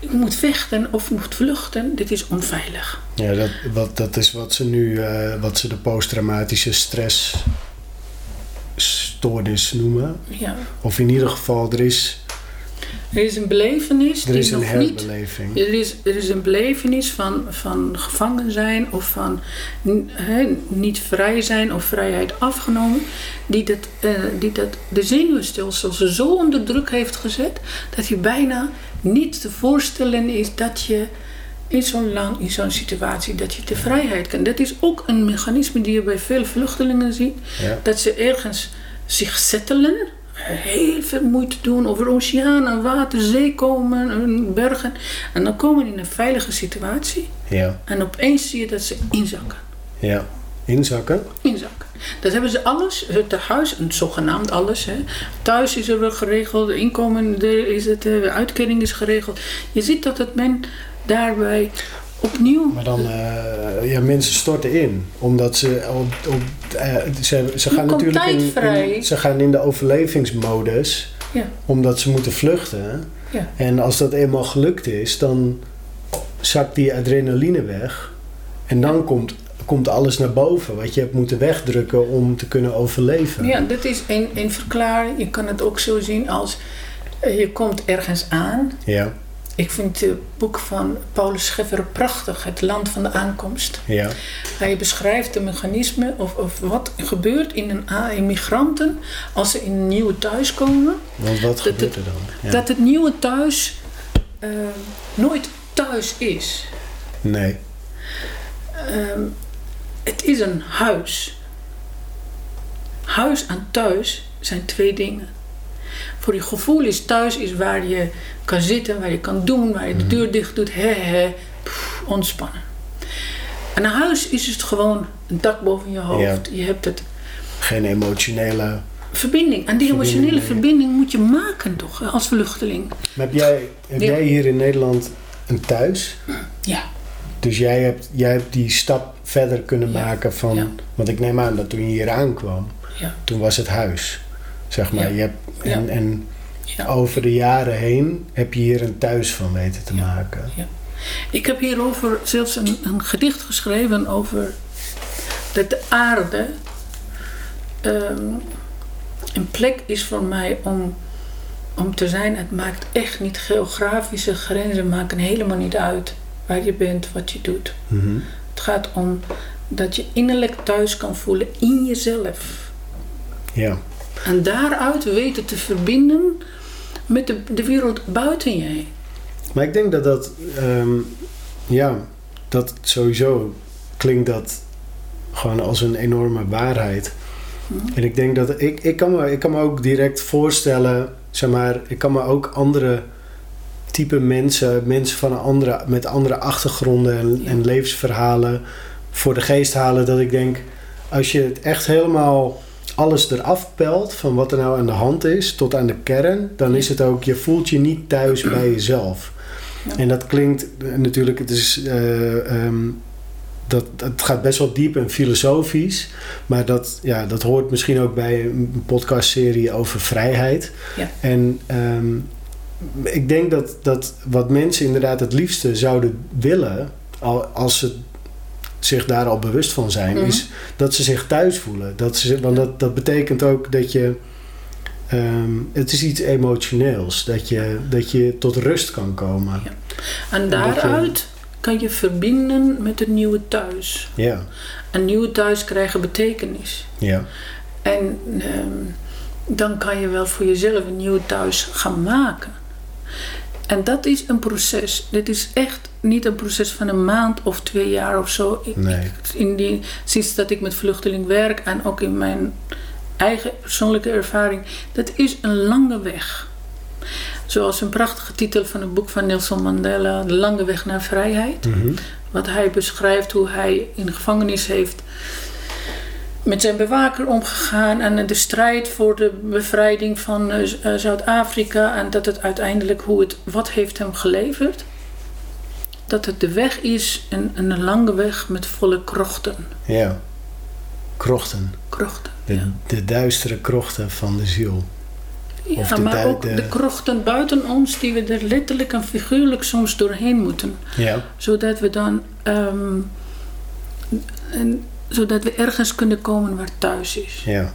Ik moet vechten of moet vluchten. Dit is onveilig. ja dat, wat, dat is wat ze nu, eh, wat ze de posttraumatische stressstoornis noemen. Ja. Of in ieder geval, er is, Er is een belevenis er die is een nog niet. Er is, er is een belevenis van, van gevangen zijn of van niet vrij zijn of vrijheid afgenomen, die, dat, eh, die dat de zenuwstelsels zo onder druk heeft gezet dat je bijna niet te voorstellen is dat je in zo'n lang, in zo'n situatie, dat je de vrijheid kan. Dat is ook een mechanisme die je bij veel vluchtelingen ziet, Ja, dat ze ergens zich settelen, heel veel moeite doen over oceanen, water, zee komen, en bergen. En dan komen die in een veilige situatie ja, en opeens zie je dat ze inzakken. ja. Inzakken. Inzakken. Dat hebben ze alles, het huis, en zogenaamd alles. Hè. Thuis is er wel geregeld, inkomen er is het, eh, uitkering is geregeld. Je ziet dat het men daarbij opnieuw Maar dan, eh, ja, mensen storten in. Omdat ze, op, op, eh, ze, ze gaan natuurlijk in, ze gaan in de overlevingsmodus. Ja. Omdat ze moeten vluchten. Ja. En als dat eenmaal gelukt is, dan zakt die adrenaline weg. En dan komt, komt alles naar boven wat je hebt moeten wegdrukken om te kunnen overleven. Ja, dit is een, een verklaring. Je kan het ook zo zien als eh, je komt ergens aan. Ja, Ik vind het boek van Paulus Scheffer prachtig, Het Land van de Aankomst. ja, Hij beschrijft de mechanismen of, of wat gebeurt in een a- in migranten als ze in een nieuwe thuis komen. want wat Dat gebeurt er dan? Ja. Dat het nieuwe thuis eh, nooit thuis is. Nee, Ehm, het is een huis. Huis en thuis zijn twee dingen. Voor je gevoel is thuis is waar je kan zitten, waar je kan doen, waar je de deur dicht doet. He, he, pff, ontspannen. En een huis is het gewoon een dak boven je hoofd. Je hebt het Geen emotionele... verbinding. En die Verbinding, emotionele verbinding moet je maken toch, als vluchteling. Maar heb jij, heb jij hier in Nederland een thuis? Ja. Dus jij hebt, jij hebt die stap verder kunnen Ja. maken van... Ja. Want ik neem aan dat toen je hier aankwam, toen was het huis. Zeg maar. Ja. Je hebt, en, Ja. en over de jaren heen heb je hier een thuis van weten te maken. Ik heb hierover zelfs een, een gedicht geschreven over dat de aarde ehm, een plek is voor mij om, om te zijn. Het maakt echt niet geografische grenzen maken helemaal niet uit waar je bent, wat je doet. Mhm. Het gaat om dat je innerlijk thuis kan voelen in jezelf. Ja. En daaruit weten te verbinden met de, de wereld buiten jij. Maar ik denk dat dat, ehm, ja, dat sowieso klinkt dat gewoon als een enorme waarheid. Mhm. En ik denk dat, ik, ik, kan me, ik kan me ook direct voorstellen, zeg maar, ik kan me ook andere type mensen, mensen van een andere, met andere achtergronden en, Ja. en levensverhalen voor de geest halen. Dat ik denk, als je het echt helemaal alles eraf pelt van wat er nou aan de hand is, tot aan de kern, dan is het ook, je voelt je niet thuis bij jezelf. Ja. En dat klinkt eh, natuurlijk, het is, eh, ehm, dat, het gaat best wel diep en filosofisch, maar dat, ja, dat hoort misschien ook bij een podcastserie over vrijheid. Ja. En ehm, ik denk dat, dat wat mensen inderdaad het liefste zouden willen, al, als ze zich daar al bewust van zijn, Mhm. is dat ze zich thuis voelen. Dat ze, want dat, dat betekent ook dat je. ehm, het is iets emotioneels, dat je, dat je tot rust kan komen. Ja. En je- daaruit kan je verbinden met het nieuwe thuis. Ja, Een nieuwe thuis krijgen betekenis. ja, En ehm, dan kan je wel voor jezelf een nieuw thuis gaan maken. En dat is een proces. Dit is echt niet een proces van een maand of twee jaar of zo. Ik, Nee. in die, sinds dat ik met vluchteling werk en ook in mijn eigen persoonlijke ervaring, dat is een lange weg. Zoals een prachtige titel van het boek van Nelson Mandela, De Lange Weg naar Vrijheid. Mhm. Wat hij beschrijft hoe hij in de gevangenis heeft met zijn bewaker omgegaan en de strijd voor de bevrijding van eh, Zuid-Afrika en dat het uiteindelijk hoe het wat heeft hem geleverd dat het de weg is een, een lange weg met volle krochten ja. Krochten. krochten De, ja. de duistere krochten van de ziel. Of Ja, de maar ook de- de krochten buiten ons die we er letterlijk en figuurlijk soms doorheen moeten Ja, zodat we dan ehm, en, zodat we ergens kunnen komen waar thuis is. ja.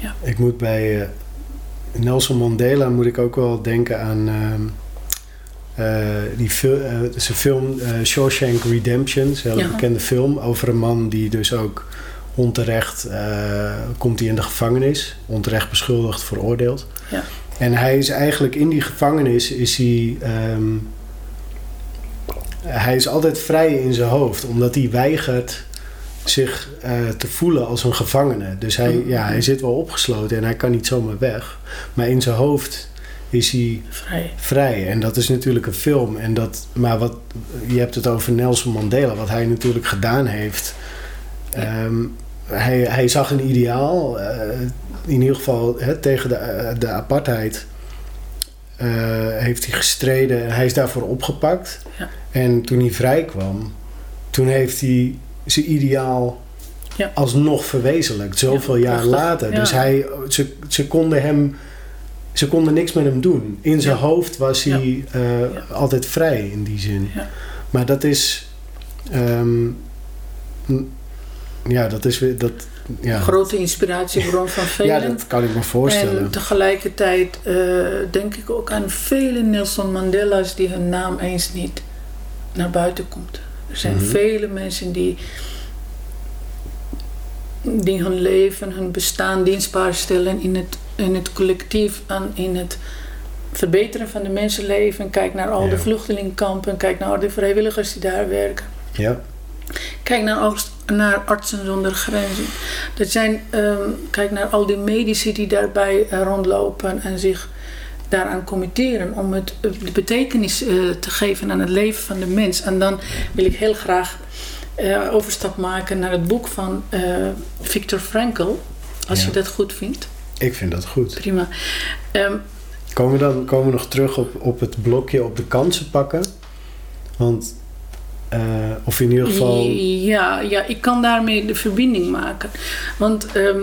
Ja. Ik moet bij eh, Nelson Mandela moet ik ook wel denken aan ehm, eh, die fil- eh, het is een film eh, Shawshank Redemption, een hele Ja. bekende film over een man die dus ook onterecht eh, komt hij in de gevangenis, onterecht beschuldigd, veroordeeld. Ja. En hij is eigenlijk in die gevangenis is hij ehm, hij is altijd vrij in zijn hoofd, omdat hij weigert zich eh, te voelen als een gevangene. Dus hij, Mhm. ja, hij zit wel opgesloten en hij kan niet zomaar weg. Maar in zijn hoofd is hij Vrij. vrij. En dat is natuurlijk een film. En dat, maar wat, je hebt het over Nelson Mandela, wat hij natuurlijk gedaan heeft. Ehm, hij, hij zag een ideaal, eh, in ieder geval hè, tegen de, eh, de apartheid. eh, heeft hij gestreden en hij is daarvoor opgepakt. Ja. En toen hij vrij kwam, toen heeft hij zijn ideaal Ja. alsnog verwezenlijkt, zoveel Ja, jaar later. Dus hij, ze, ze konden hem, ze konden niks met hem doen. In zijn Ja. hoofd was Ja. hij eh, Ja. altijd vrij in die zin. Maar dat is, n- ja, dat is weer dat, ja, Grote inspiratiebron van velen. ja, dat kan ik me voorstellen. En tegelijkertijd eh, denk ik ook aan vele Nelson Mandela's die hun naam eens niet naar buiten komt. Er zijn Mhm. vele mensen die, die hun leven, hun bestaan dienstbaar stellen in het, in het collectief en in het verbeteren van de mensenleven. Kijk naar al Ja. de vluchtelingkampen, kijk naar al de vrijwilligers die daar werken. Ja, Kijk naar, arts- naar artsen zonder grenzen. Dat zijn, ehm, kijk naar al die medici die daarbij eh, rondlopen en zich daaraan committeren om het, eh, de betekenis eh, te geven aan het leven van de mens. En dan wil ik heel graag overstap maken naar het boek van eh Viktor Frankl, als Ja. je dat goed vindt. Ik vind dat goed. Prima. Ehm, Komen we dan komen we nog terug op, op het blokje op de kansen pakken? Want, eh, of in ieder geval... Ja, ja, ik kan daarmee de verbinding maken. Want ehm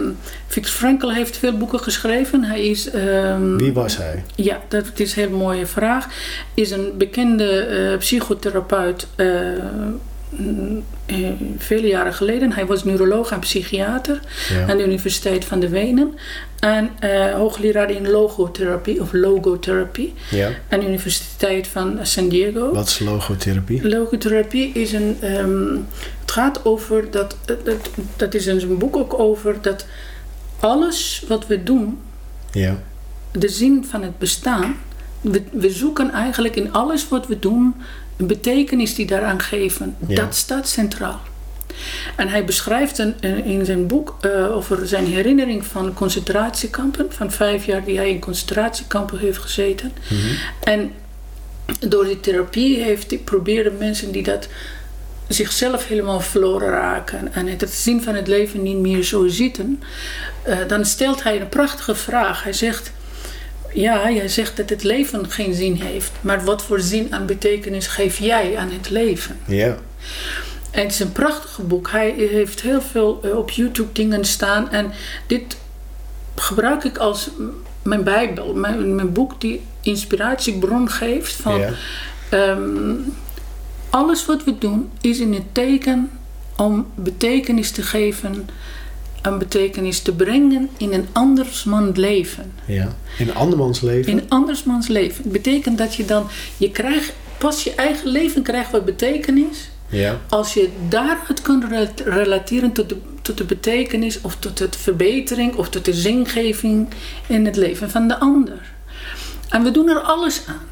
Viktor Frankl heeft veel boeken geschreven. Hij is... ehm, Wie was hij? Ja, dat is een hele mooie vraag. Is een bekende eh, psychotherapeut eh, vele jaren geleden. Hij was neuroloog en psychiater Ja. aan de Universiteit van de Wenen. En eh, hoogleraar in logotherapie of logotherapie ja. aan de Universiteit van San Diego. Wat is logotherapie? Logotherapie is een. ehm, het gaat over dat. dat. Dat is in zijn boek ook over dat alles wat we doen, Ja. de zin van het bestaan. We, we zoeken eigenlijk in alles wat we doen een betekenis die daaraan geven. Ja. Dat staat centraal. En hij beschrijft een, een- in zijn boek eh, over zijn herinnering van concentratiekampen. Van vijf jaar die hij in concentratiekampen heeft gezeten. Mhm. En door die therapie heeft hij probeerde mensen die dat zichzelf helemaal verloren raken en het zin van het leven niet meer zo zitten, eh, dan stelt hij een prachtige vraag. Hij zegt: Ja, jij zegt dat het leven geen zin heeft, maar wat voor zin en betekenis geef jij aan het leven? Ja. En het is een prachtig boek. Hij heeft heel veel eh, op YouTube dingen staan. En dit gebruik ik als mijn bijbel. Mijn, mijn boek die inspiratiebron geeft van... ja. ehm, alles wat we doen is in het teken om betekenis te geven... een betekenis te brengen in een andersmans leven. ja. In andermans leven? In andersmans leven. Het betekent dat je dan... Je krijgt, pas je eigen leven krijgt wat betekenis... Ja. Als je daaruit kunt re- relateren tot de, tot de betekenis of tot de verbetering of tot de zingeving in het leven van de ander. En we doen er alles aan.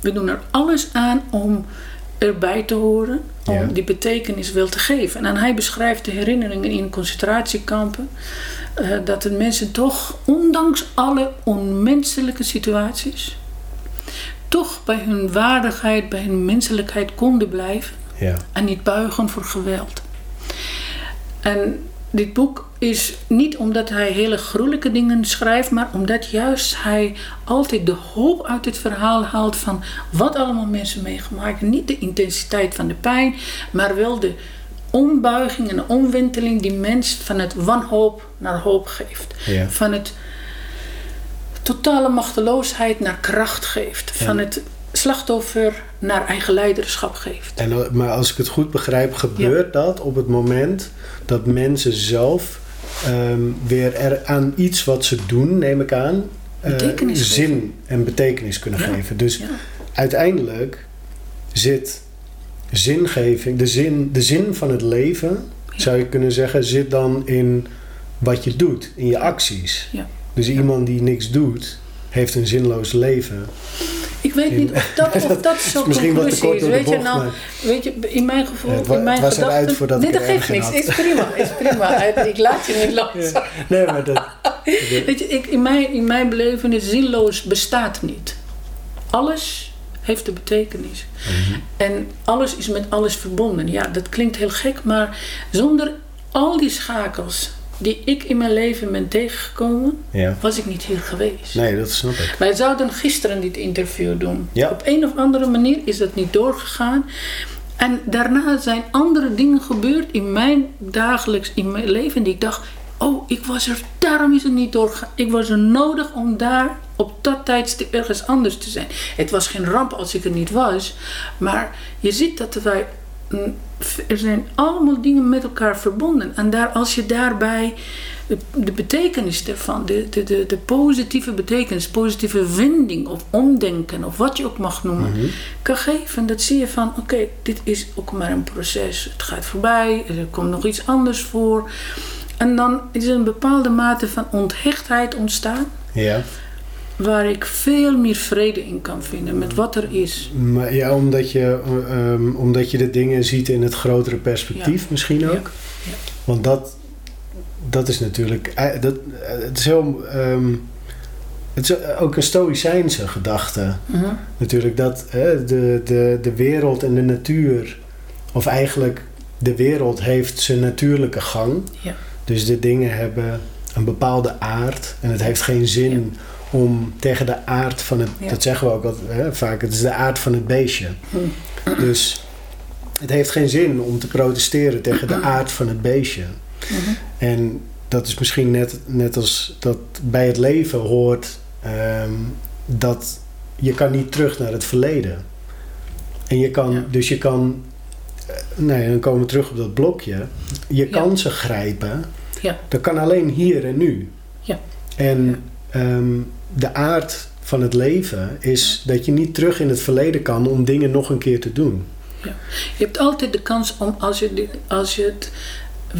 We doen er alles aan om erbij te horen, om Ja. die betekenis wel te geven. En hij beschrijft de herinneringen in concentratiekampen. eh, dat de mensen toch, ondanks alle onmenselijke situaties, toch bij hun waardigheid, bij hun menselijkheid konden blijven Ja. en niet buigen voor geweld. En dit boek is niet omdat hij hele gruwelijke dingen schrijft, maar omdat juist hij altijd de hoop uit het verhaal haalt van wat allemaal mensen meegemaakt. Niet de intensiteit van de pijn, maar wel de ombuiging en de omwenteling die mens van het wanhoop naar hoop geeft. Ja. Van het totale machteloosheid naar kracht geeft. Van het slachtoffer naar eigen leiderschap geeft. En, eh, maar als ik het goed begrijp, gebeurt dat op het moment dat mensen zelf ehm, weer er aan iets wat ze doen, neem ik aan, eh, zin en betekenis kunnen Ja. geven. Dus Ja. uiteindelijk zit zingeving, de zin, de zin van het leven, zou je kunnen zeggen, zit dan in wat je doet, in je acties. Ja. Dus iemand die niks doet, heeft een zinloos leven. Ik weet niet of dat, of dat misschien wat te kort is. Weet je, nou, weet je, in mijn gevoel, Het in mijn het was eruit gedachten... voordat nee, ik dat geeft niks. Is prima, is prima. Ik laat je niet los. Ja. Nee, maar dat... Weet je, ik, in, mijn, in mijn belevenis, zinloos bestaat niet. Alles heeft een betekenis. Mhm. En alles is met alles verbonden. Ja, dat klinkt heel gek, maar zonder al die schakels die ik in mijn leven ben tegengekomen, Ja. was ik niet hier geweest. Nee, dat snap ik. Wij zouden gisteren dit interview doen. Ja. Op een of andere manier is dat niet doorgegaan. En daarna zijn andere dingen gebeurd in mijn dagelijks in mijn leven die ik dacht: oh, ik was er, daarom is het niet doorgegaan. Ik was er nodig om daar op dat tijdstip ergens anders te zijn. Het was geen ramp als ik er niet was, maar je ziet dat wij er zijn allemaal dingen met elkaar verbonden. En daar, als je daarbij de, de betekenis ervan, de, de, de, de positieve betekenis, positieve wending of omdenken of wat je ook mag noemen, Mhm. kan geven, dat zie je van oké, dit is ook maar een proces. Het gaat voorbij, er komt nog iets anders voor. En dan is er een bepaalde mate van onthechtheid ontstaan. Ja. Waar ik veel meer vrede in kan vinden met wat er is. Maar ja, omdat je, eh, ehm, omdat je de dingen ziet in het grotere perspectief Ja. misschien ook. Ja. Want dat, dat is natuurlijk... eh, Dat, eh, het is heel... ehm, het is ook een stoïcijnse gedachte. Mhm. Natuurlijk dat hè, de, de, de wereld en de natuur... Of eigenlijk de wereld heeft zijn natuurlijke gang. Ja. Dus de dingen hebben een bepaalde aard. En het heeft geen zin om tegen de aard van het... Ja. Dat zeggen we ook wat, hè, vaak. Het is de aard van het beestje. Mhm. Dus het heeft geen zin om te protesteren tegen de aard van het beestje. Mhm. En dat is misschien net, net als dat bij het leven hoort ehm, dat je kan niet terug naar het verleden. En je kan, Ja. dus je kan, eh, nee, dan komen we terug op dat blokje. Je Ja. kansen grijpen, Ja. dat kan alleen hier en nu. Ja. En ehm, de aard van het leven is dat je niet terug in het verleden kan om dingen nog een keer te doen. Je hebt altijd de kans om als je, als je het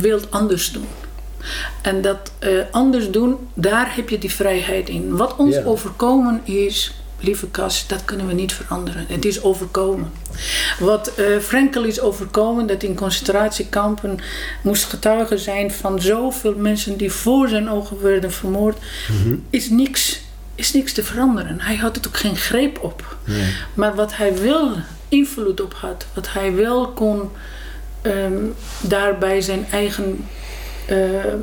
wilt anders doen. En dat eh, anders doen, daar heb je die vrijheid in. Wat ons Ja. overkomen is, lieve Cas, dat kunnen we niet veranderen. Het is overkomen. Wat eh Frenkel is overkomen, dat in concentratiekampen moest getuige zijn van zoveel mensen die voor zijn ogen werden vermoord, Mhm. is niks, is niks te veranderen. Hij had het ook geen greep op. Nee. Maar wat hij wel invloed op had, wat hij wel kon ehm, daarbij zijn eigen ehm,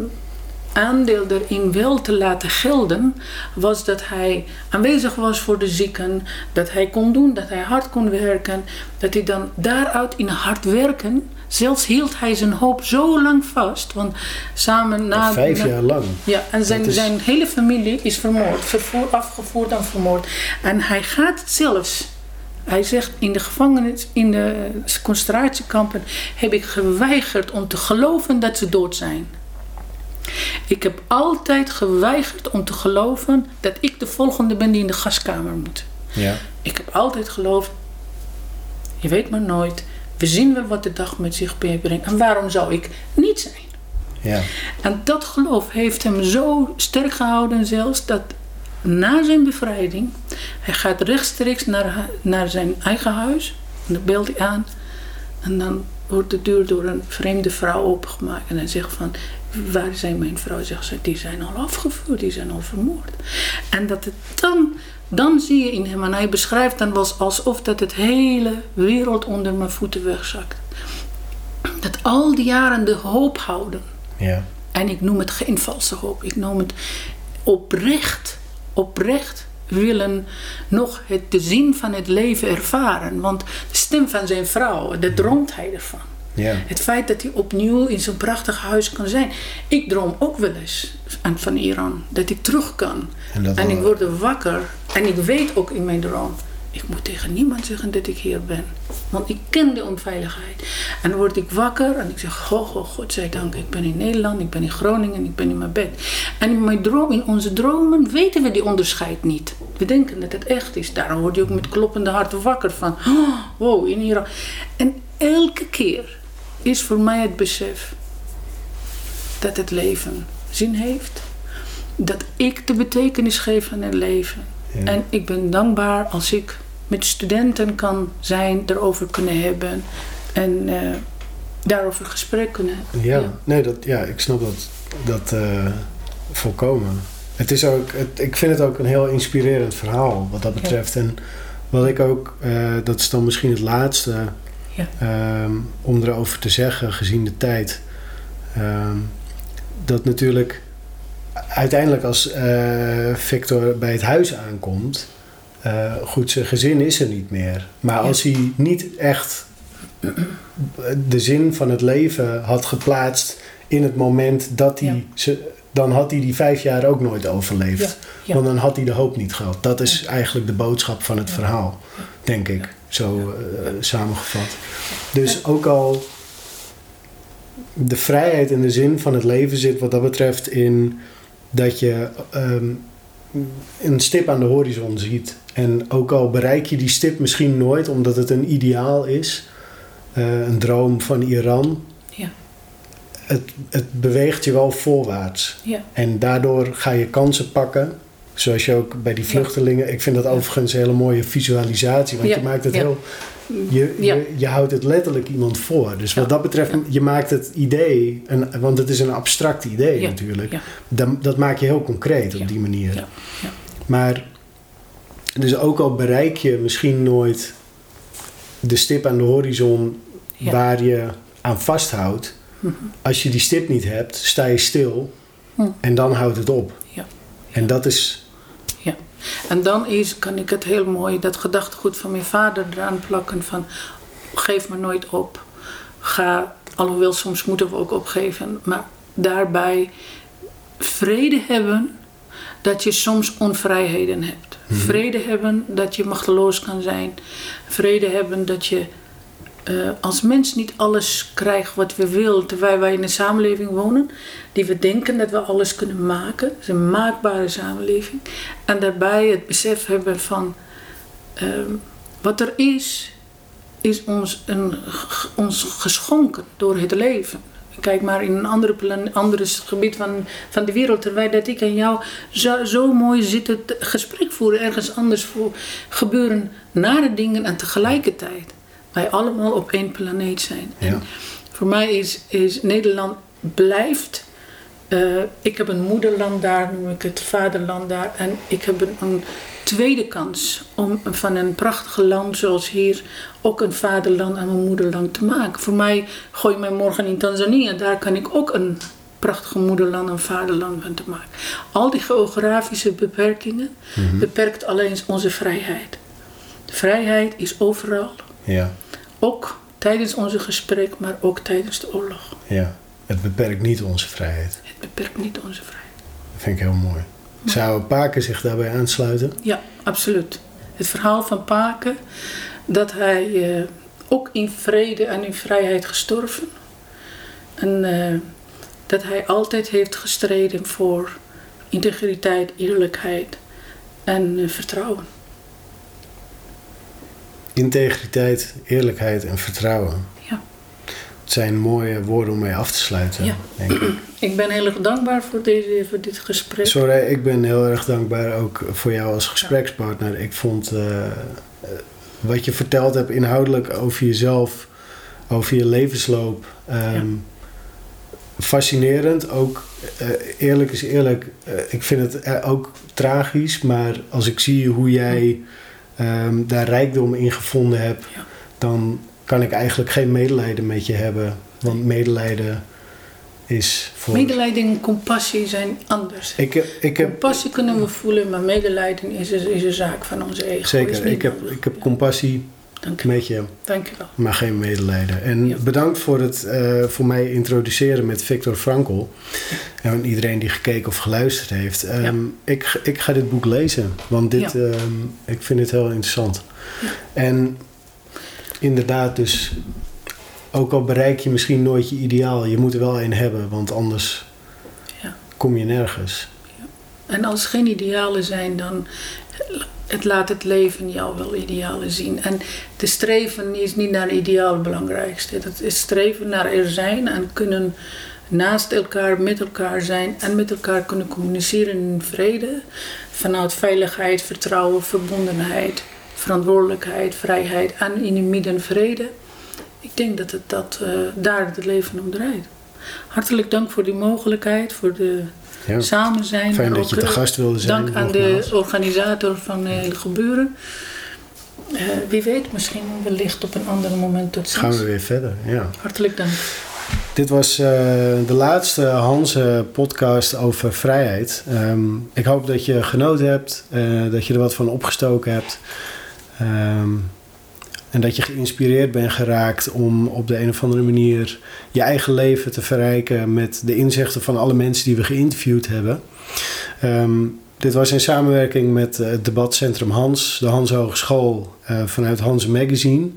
aandeel erin wel te laten gelden, was dat hij aanwezig was voor de zieken, dat hij kon doen, dat hij hard kon werken, dat hij dan daaruit in hard werken, zelfs hield hij zijn hoop zo lang vast, want samen na... Vijf jaar lang. ja, en zijn, is- zijn hele familie is vermoord, vervoer, afgevoerd en vermoord. En hij gaat het zelfs. Hij zegt in de gevangenis, in de concentratiekampen, heb ik geweigerd om te geloven dat ze dood zijn. Ik heb altijd geweigerd om te geloven dat ik de volgende ben die in de gaskamer moet. Ja. Ik heb altijd geloofd, je weet maar nooit, we zien wel wat de dag met zich meebrengt. En waarom zou ik niet zijn? Ja. En dat geloof heeft hem zo sterk gehouden zelfs dat na zijn bevrijding, hij gaat rechtstreeks naar, naar zijn eigen huis. En dan belt hij aan. En dan wordt de deur door een vreemde vrouw opengemaakt. En hij zegt van, waar zijn mijn vrouw? Zegt ze, die zijn al afgevoerd, die zijn al vermoord. En dat het dan, dan zie je in hem, en hij beschrijft dan was alsof dat het hele wereld onder mijn voeten wegzakt. Dat al die jaren de hoop houden. Ja. En ik noem het geen valse hoop. Ik noem het oprecht, oprecht willen nog het, de zin van het leven ervaren. Want de stem van zijn vrouw, daar droomt hij ervan. Ja. Het feit dat hij opnieuw in zo'n prachtig huis kan zijn. Ik droom ook wel eens van Iran. Dat ik terug kan. En ik word er wakker. En ik weet ook in mijn droom. Ik moet tegen niemand zeggen dat ik hier ben. Want ik ken de onveiligheid. En dan word ik wakker en ik zeg: Oh, oh godzijdank, ik ben in Nederland, ik ben in Groningen, ik ben in mijn bed. En in, mijn droom, in onze dromen weten we die onderscheid niet. We denken dat het echt is. Daarom word je ook met kloppende hart wakker van: oh, Wow, in Iran. En elke keer is voor mij het besef dat het leven zin heeft. Dat ik de betekenis geef aan het leven. Ja. En ik ben dankbaar als ik met studenten kan zijn, erover kunnen hebben en eh, daarover gesprek kunnen hebben. Ja, nee, dat, ja, ik snap dat, dat eh, volkomen. Het is ook, het, ik vind het ook een heel inspirerend verhaal wat dat Ja. betreft. En wat ik ook, eh, dat is dan misschien het laatste Ja. ehm, om erover te zeggen, gezien de tijd. Ehm, dat natuurlijk uiteindelijk als eh, Victor bij het huis aankomt, eh, goed, zijn gezin is er niet meer. Maar Ja. als hij niet echt de zin van het leven had geplaatst in het moment dat hij Ja. ze, dan had hij die vijf jaar ook nooit overleefd. Ja. Want dan had hij de hoop niet gehad. Dat is eigenlijk de boodschap van het verhaal, denk ik. Zo eh, samengevat. Dus ook al de vrijheid en de zin van het leven zit wat dat betreft in dat je ehm, een stip aan de horizon ziet. En ook al bereik je die stip misschien nooit omdat het een ideaal is, eh, een droom van Iran, Ja. het, het beweegt je wel voorwaarts. Ja. En daardoor ga je kansen pakken Zoals je ook bij die vluchtelingen... Ik vind dat overigens een hele mooie visualisatie. Want je maakt het heel... Je, je, je houdt het letterlijk iemand voor. Dus wat dat betreft, je maakt het idee... Een, want het is een abstract idee natuurlijk. Dat, maak je heel concreet op die manier. ja, ja. Maar... Dus ook al bereik je misschien nooit... de stip aan de horizon... Ja. waar je aan vasthoudt... Mhm. als je die stip niet hebt, sta je stil... Hm. en dan houdt het op. Ja. En dat is... En dan is, kan ik het heel mooi, dat gedachtegoed van mijn vader eraan plakken van geef me nooit op. Ga, alhoewel soms moeten we ook opgeven, maar daarbij vrede hebben dat je soms onvrijheden hebt. Vrede hebben dat je machteloos kan zijn. Vrede hebben dat je eh, als mens niet alles krijgt wat we willen, terwijl wij in een samenleving wonen die we denken dat we alles kunnen maken. Het is een maakbare samenleving. En daarbij het besef hebben van ehm, wat er is, is ons, een, ons geschonken door het leven. Kijk maar in een andere, andere gebied van, van de wereld, terwijl dat ik en jou zo, zo mooi zitten te- gesprek voeren, ergens anders voor gebeuren nare dingen en tegelijkertijd wij allemaal op één planeet zijn. Ja. En voor mij is, is Nederland blijft. eh, ik heb een moederland daar, noem ik het vaderland daar. En ik heb een, een tweede kans om van een prachtige land zoals hier ook een vaderland en een moederland te maken. Voor mij gooi je mij morgen in Tanzania, daar kan ik ook een prachtige moederland en vaderland van te maken. Al die geografische beperkingen beperkt alleen onze vrijheid. De vrijheid is overal. Ja, Ook tijdens onze gesprek, maar ook tijdens de oorlog. ja. Het beperkt niet onze vrijheid. Het beperkt niet onze vrijheid. Dat vind ik heel mooi. Zou Paken zich daarbij aansluiten? Ja, absoluut. Het verhaal van Paken, dat hij eh, ook in vrede en in vrijheid gestorven. En eh, dat hij altijd heeft gestreden voor integriteit, eerlijkheid en eh, vertrouwen. Integriteit, eerlijkheid en vertrouwen. Ja. Het zijn mooie woorden om mee af te sluiten, Ja. denk ik. Ik ben heel erg dankbaar voor, deze, voor dit gesprek. Sorry, ik ben heel erg dankbaar ook voor jou als gesprekspartner. Ik vond eh, eh, wat je verteld hebt inhoudelijk over jezelf, over je levensloop, ehm, fascinerend. Ook eh, eerlijk is eerlijk, ik vind het ook tragisch, maar als ik zie hoe jij ehm, daar rijkdom in gevonden hebt, Ja. dan kan ik eigenlijk geen medelijden met je hebben. Want medelijden is voor. Medelijden en compassie zijn anders. Ik, heb- ik heb Compassie kunnen we voelen, maar medelijden is een, is een zaak van onze ego. Zeker, ik heb, ik heb compassie Dank je, met je, dank je wel. maar geen medelijden. En Ja. bedankt voor het eh, voor mij introduceren met Viktor Frankl. En iedereen die gekeken of geluisterd heeft. Ehm, ik, ik ga dit boek lezen, want dit, Ja. ehm, ik vind het heel interessant. En inderdaad, dus ook al bereik je misschien nooit je ideaal, je moet er wel een hebben, want anders Ja. kom je nergens. En als er geen idealen zijn, dan het laat het leven jou wel idealen zien. En de streven is niet naar ideaal het belangrijkste. Het is streven naar er zijn en kunnen naast elkaar, met elkaar zijn en met elkaar kunnen communiceren in vrede. Vanuit veiligheid, vertrouwen, verbondenheid, verantwoordelijkheid, vrijheid en in het midden vrede. Ik denk dat het dat, eh, daar het leven om draait. Hartelijk dank voor die mogelijkheid, voor de Ja. samen zijn. Fijn dat ook, je te eh, gast wilde zijn. Dank aan nogmaals. de organisator van het hele gebeuren. Eh, wie weet, misschien wellicht op een ander moment tot ziens. Gaan we weer verder, ja. Hartelijk dank. Dit was eh, de laatste Hanse podcast over vrijheid. Ehm, ik hoop dat je genoten hebt, eh, dat je er wat van opgestoken hebt. Ehm, en dat je geïnspireerd bent geraakt om op de een of andere manier je eigen leven te verrijken met de inzichten van alle mensen die we geïnterviewd hebben. Ehm, dit was in samenwerking met eh, het debatcentrum Hans, de Hans Hogeschool eh, vanuit Hans Magazine.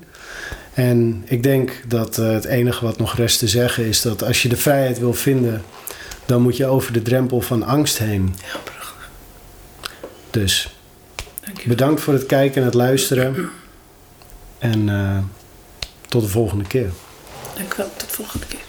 En ik denk dat eh, het enige wat nog rest te zeggen is dat als je de vrijheid wil vinden, dan moet je over de drempel van angst heen. Dus bedankt voor het kijken en het luisteren. En eh, tot de volgende keer. Dank u wel. Tot de volgende keer.